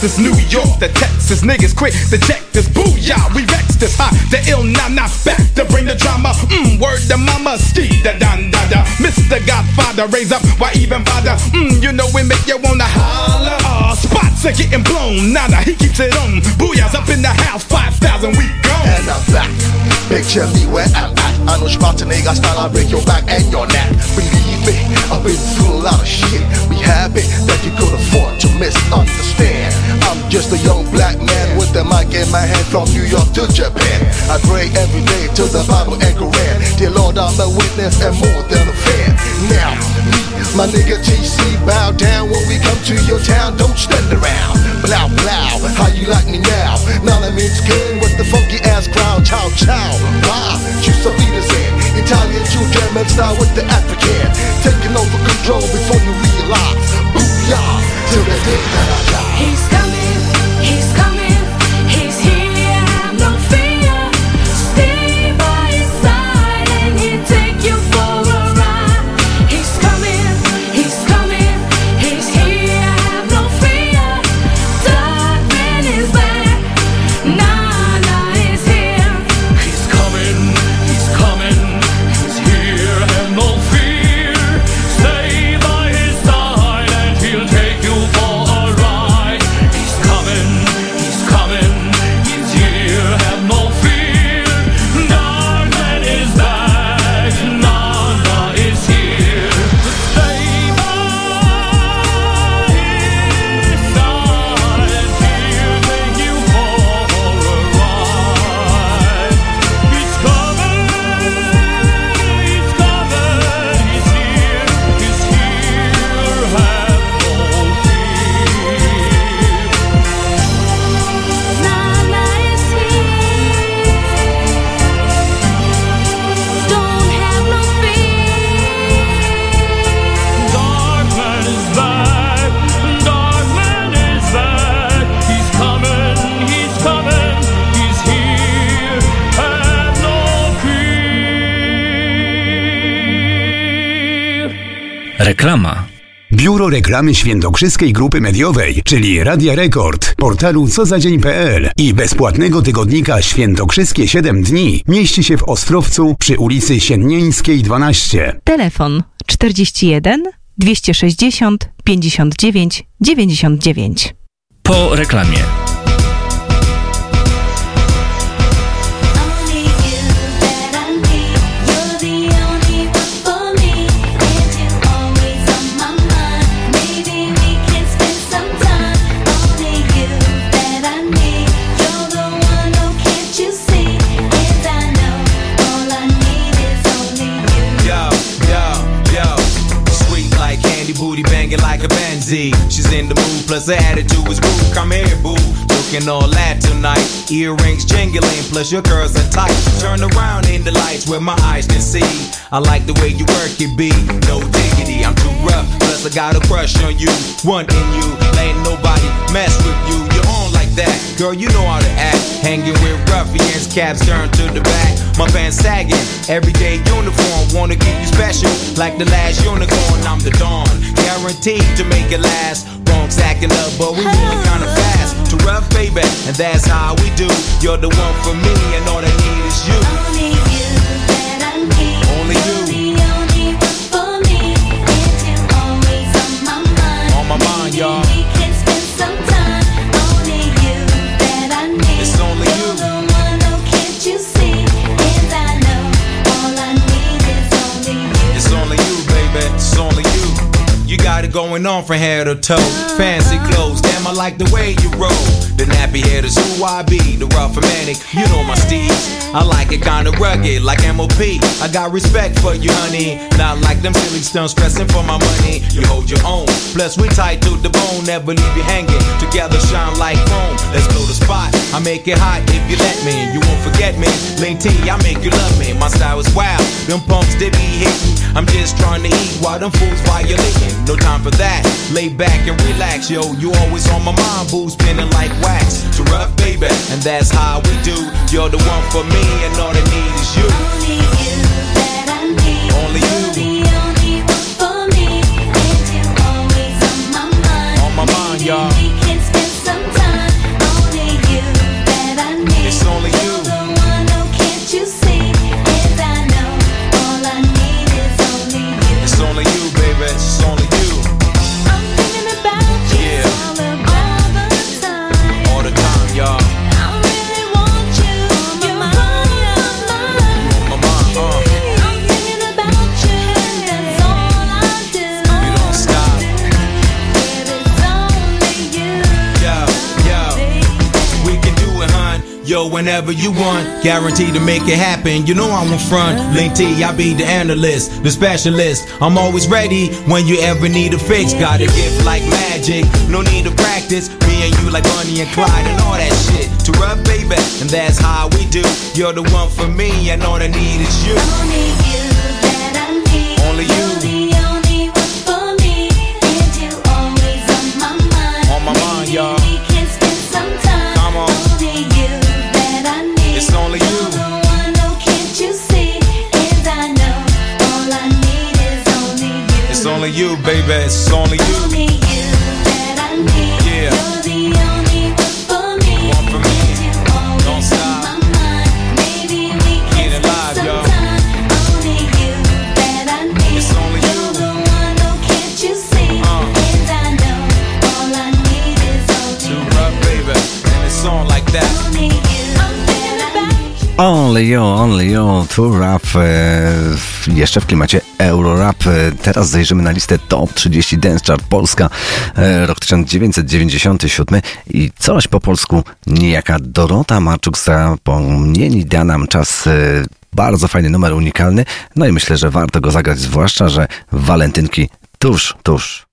Lexus, New York, the Texas niggas quick to check this booyah. We vex this high, the ill nana back to bring the drama. Mmm, word to mama, ski da dan da da. Mr. Godfather, raise up, why even bother? Mmm, you know we make you wanna holler. Uh, spots are getting blown, nana, he keeps it on. Booyah's up in the house, 5,000, we gone. And I'm back. Picture me where I'm at. I know Schwarzenegger style, I break your back and your neck. Believe me, I've been through a lot of shit. Be happy that you could afford misunderstand. I'm just a young black man with the mic in my hand from New York to Japan. I pray every day to the Bible and Quran. Dear Lord, I'm a witness and more than a fan. Now, me, my nigga TC, bow down when we come to your town. Don't stand around. Blow, blow, how you like me now? Now means skin with the funky ass crowd. Chow, chow. Why? You Sabitas in. Italian, Jew, German style with the African. Taking over control before you realize. Till the day Reklama. Biuro Reklamy Świętokrzyskiej Grupy Mediowej, czyli Radia Rekord, portalu cozadzień.pl i bezpłatnego tygodnika Świętokrzyskie 7 dni mieści się w Ostrowcu przy ulicy Siennieńskiej 12. Telefon 41 260 59 99. Po reklamie. Plus her attitude is rude. Come here, boo. Looking all that tonight. Earrings jingling, plus your curls are tight. Turn around in the lights where my eyes can see. I like the way you work it, B. No diggity, I'm too rough. Plus I got a crush on you, wanting you. Ain't nobody mess with you. You're on like that, girl. You know how to act. Hanging with ruffians, caps turned to the back. My pants sagging, everyday uniform. Wanna keep you special, like the last unicorn. I'm the dawn, guaranteed to make it last. Bronx acting up, but we moving kinda fast. To rough, baby, and that's how we do. You're the one for me, and all I need is you. Got it going on from head to toe. Fancy clothes, damn, I like the way you roll. The nappy head is who I be, the rough and manic. You know my steeds. I like it kinda rugged, like MOP. I got respect for you, honey. Not like them silly stunts stressing for my money. You hold your own. Plus, we tight to the bone, never leave you hanging. Together, shine like chrome. Let's blow the spot. I make it hot if you let me. You won't forget me. Lean T, I make you love me. My style is wild. Them pumps, they be hitting. I'm just trying to eat while them fools violating. No time for that. Lay back and relax, yo. You always on my mind, boo, spinning like wax. To rough, baby, and that's how we do. You're the one for me, and all I need is you. Only you. That I need. Only you. You're the only one for me, and you're always on my mind. On my mind, y'all. Whenever you want, guaranteed to make it happen. You know I'm in front. Link T, I be the analyst, the specialist. I'm always ready when you ever need a fix. Got a gift like magic, no need to practice. Me and you like Bonnie and Clyde and all that shit. To rub, baby, and that's how we do. You're the one for me, and all I need is you. Only you, baby. It's only you. Yeah. One for me. Don't stop. Get it live, y'all. It's only you. Uh. Too rough, baby. And it's on like that. Only you, only you, to rap. E, w- jeszcze w klimacie Eurorap. E, teraz zajrzymy na listę Top 30 Dance Chart Polska, e, rok 1997 i coś po polsku niejaka Dorota Marczuk zapomnieni da nam czas. E, bardzo fajny numer, unikalny. No i myślę, że warto go zagrać, zwłaszcza, że walentynki tuż, tuż.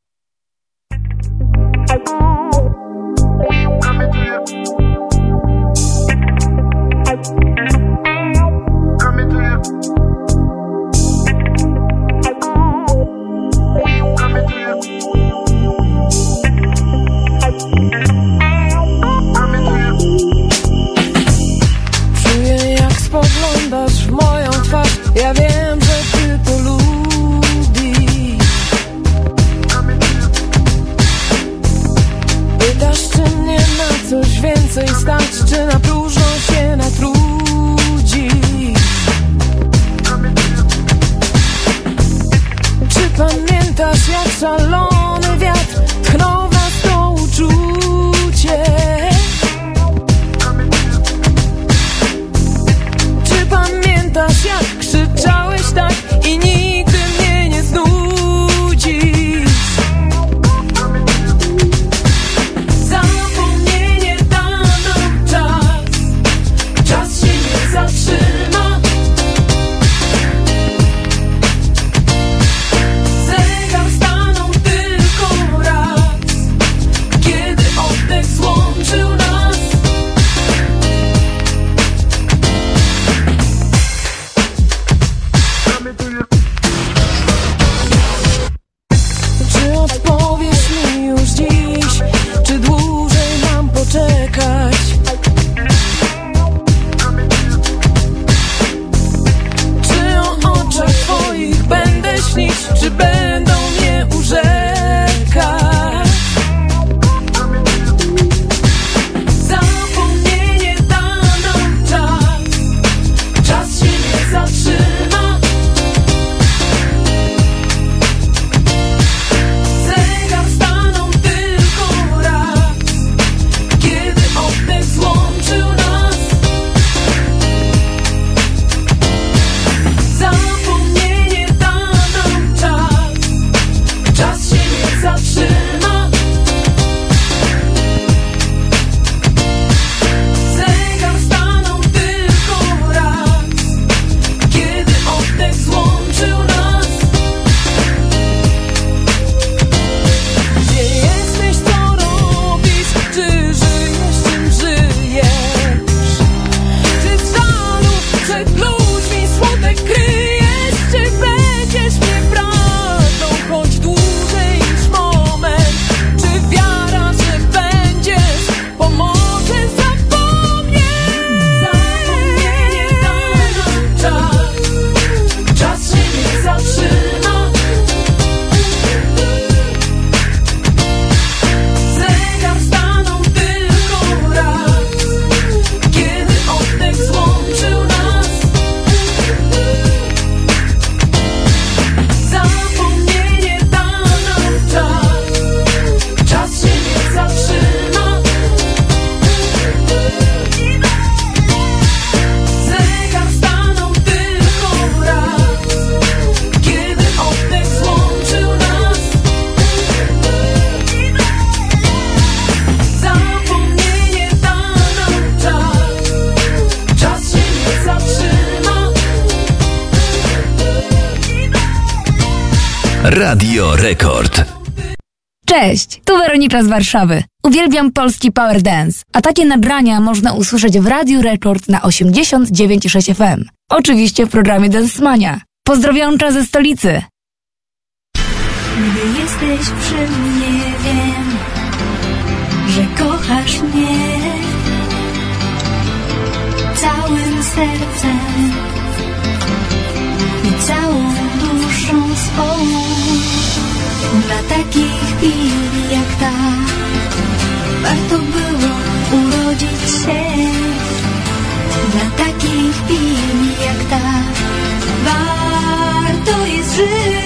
szalony wiatr tchnął w to uczucie. Górnicza z Warszawy. Uwielbiam polski power dance, a takie nagrania można usłyszeć w Radiu Rekord na 89,6 FM. Oczywiście w programie Dancemania. Pozdrowionka ze stolicy! Gdy jesteś przy mnie, wiem, że kochasz mnie całym sercem i całą duszą swoją. Dla takich chwil jak ta. Warto było urodzić się Dla takich chwil jak ta. Warto jest żyć.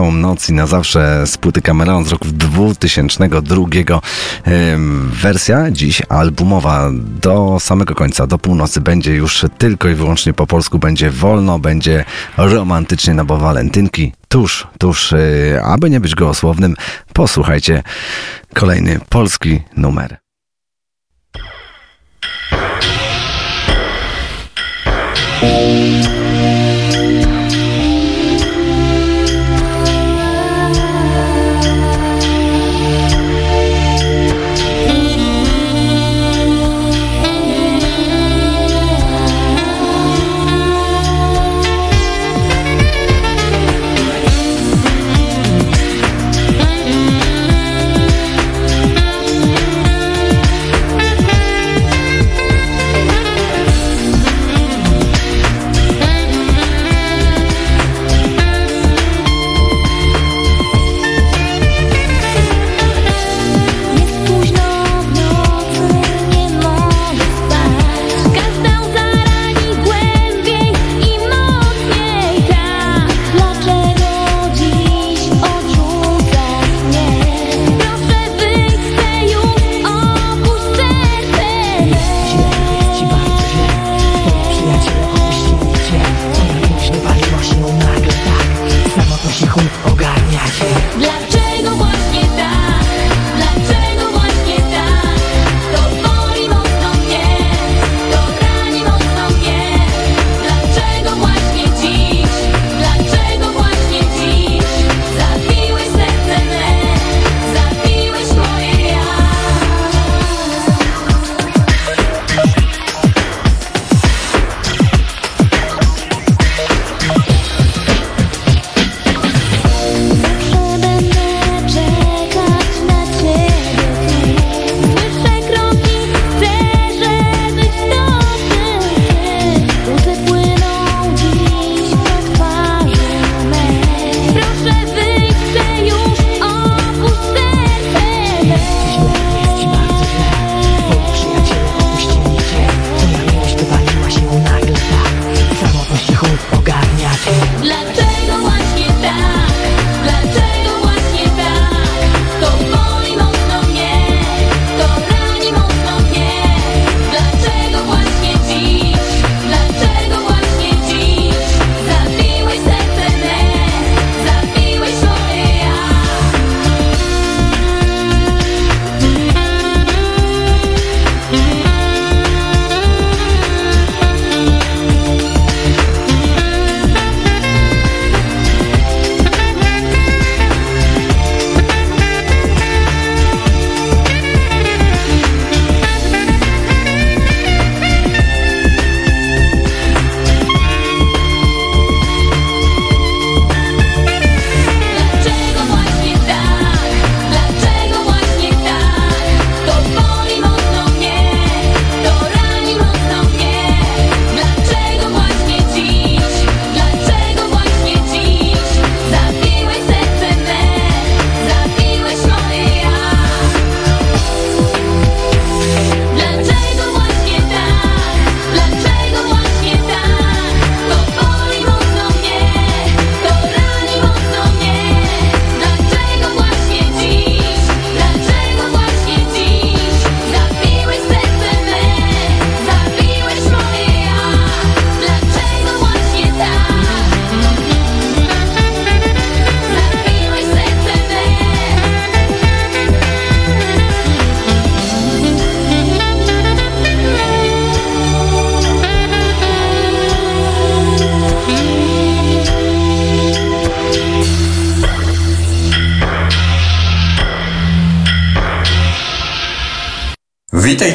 całą noc i na zawsze z płyty Cameron z roku 2002. Wersja dziś albumowa do samego końca, do północy będzie już tylko i wyłącznie po polsku, będzie wolno, będzie romantycznie, no bo walentynki tuż, tuż, y, aby nie być gołosłownym, posłuchajcie kolejny polski numer.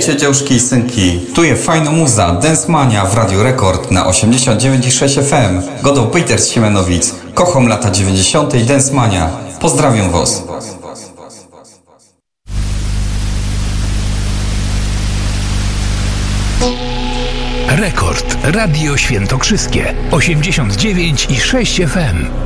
Witajcie dziążki i synki. Tu jest fajna muza, Densmania w Radio Rekord na 89,6 FM. Godą Peter Siemenowic. Kocham lata 90. Densmania. Pozdrawiam was. Rekord. Radio Świętokrzyskie. 89,6 FM.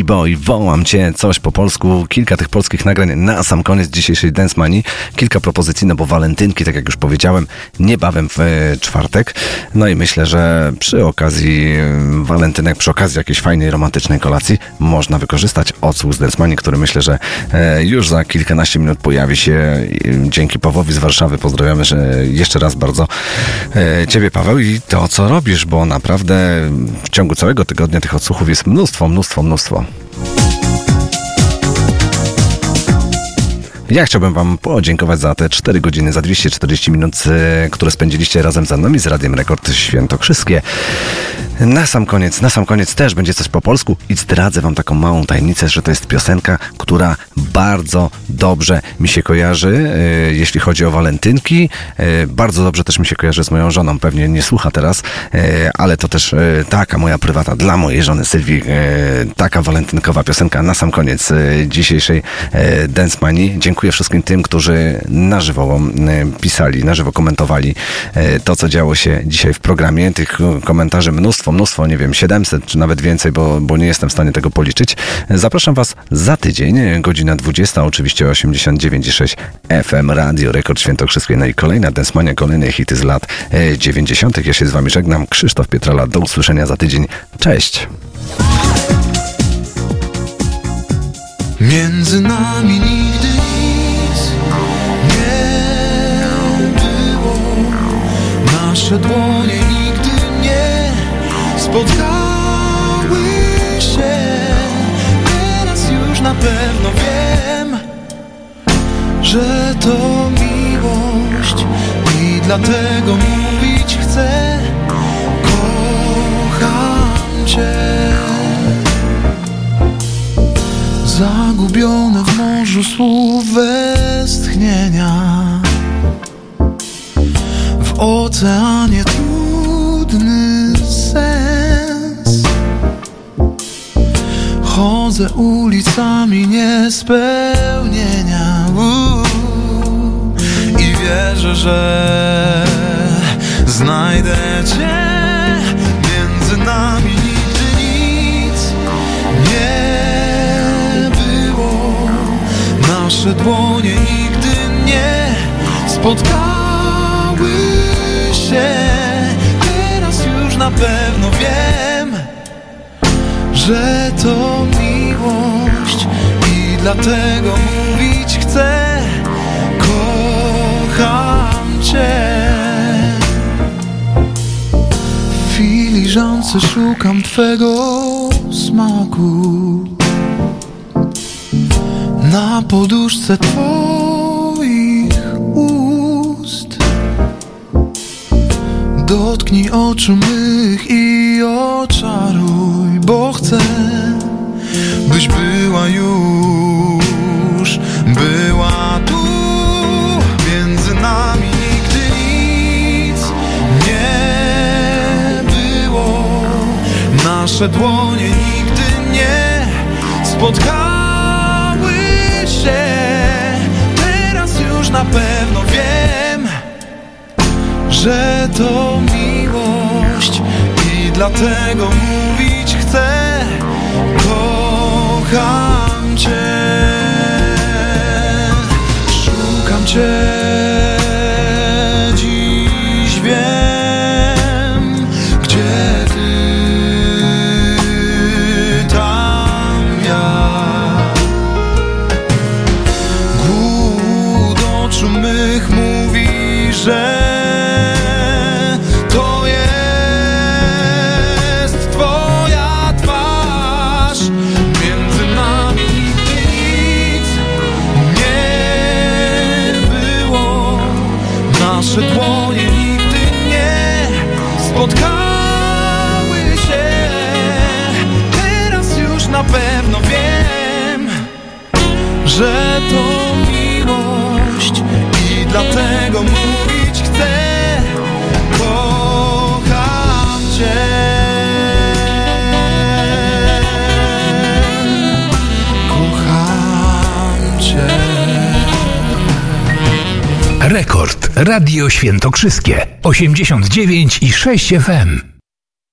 Z-Boy, wołam cię, coś po polsku. Kilka tych polskich nagrań na sam koniec dzisiejszej Dance Manii. Kilka propozycji, no bo walentynki, tak jak już powiedziałem, niebawem w e, czwartek. No i myślę, że przy okazji e, walentynek, przy okazji jakiejś fajnej, romantycznej kolacji można wykorzystać odsłuch z Dance Manii, który myślę, że e, już za kilkanaście minut pojawi się dzięki Pawłowi z Warszawy. Pozdrawiamy jeszcze raz bardzo e, Ciebie, Paweł, i to, co robisz, bo naprawdę w ciągu całego tygodnia tych odsłuchów jest mnóstwo, mnóstwo, mnóstwo. Ja chciałbym Wam podziękować za te 4 godziny, za 240 minut, e, które spędziliście razem ze mną i z Radiem Rekord Świętokrzyskie. Na sam koniec, na sam koniec też będzie coś po polsku i zdradzę Wam taką małą tajemnicę, że to jest piosenka, która bardzo dobrze mi się kojarzy, e, jeśli chodzi o walentynki. E, bardzo dobrze też mi się kojarzy z moją żoną, pewnie nie słucha teraz, e, ale to też taka moja prywata dla mojej żony Sylwii, taka walentynkowa piosenka na sam koniec dzisiejszej Dance Manii. Dziękuję wszystkim tym, którzy na żywo pisali, na żywo komentowali to, co działo się dzisiaj w programie. Tych komentarzy mnóstwo, mnóstwo, nie wiem, 700 czy nawet więcej, bo, bo nie jestem w stanie tego policzyć. Zapraszam Was za tydzień, godzina 20, oczywiście 89,6 FM, Radio Rekord Świętokrzyskie. No i kolejna Dance Mania, kolejne hity z lat e, 90. Ja się z Wami żegnam. Krzysztof Pietrala, do usłyszenia za tydzień. Cześć! Między nami nigdy nic nie było. Nasze dłonie nigdy nie spotkały że to miłość i dlatego mówić chcę. Kocham Cię. Zagubione w morzu słów westchnienia W oceanie trudny sens Chodzę ulicami niespełnienia Uuu, wierzę, że znajdę Cię Między nami. Nic nie było. Nasze dłonie nigdy nie spotkały się. Teraz już na pewno wiem Że to miłość I dlatego mówić chcę Filiżance szukam Twego smaku na poduszce Twoich ust. Dotknij oczu mych i oczaruj, bo chcę, byś była już, była tu. Nasze dłonie nigdy nie spotkały się. Teraz już na pewno wiem, że to miłość i dlatego mówić chcę. Kocham Cię, szukam Cię. Dlatego mówić chcę. Kocham Cię. Kocham Cię. Rekord Radio Świętokrzyskie 89 i 6 FM.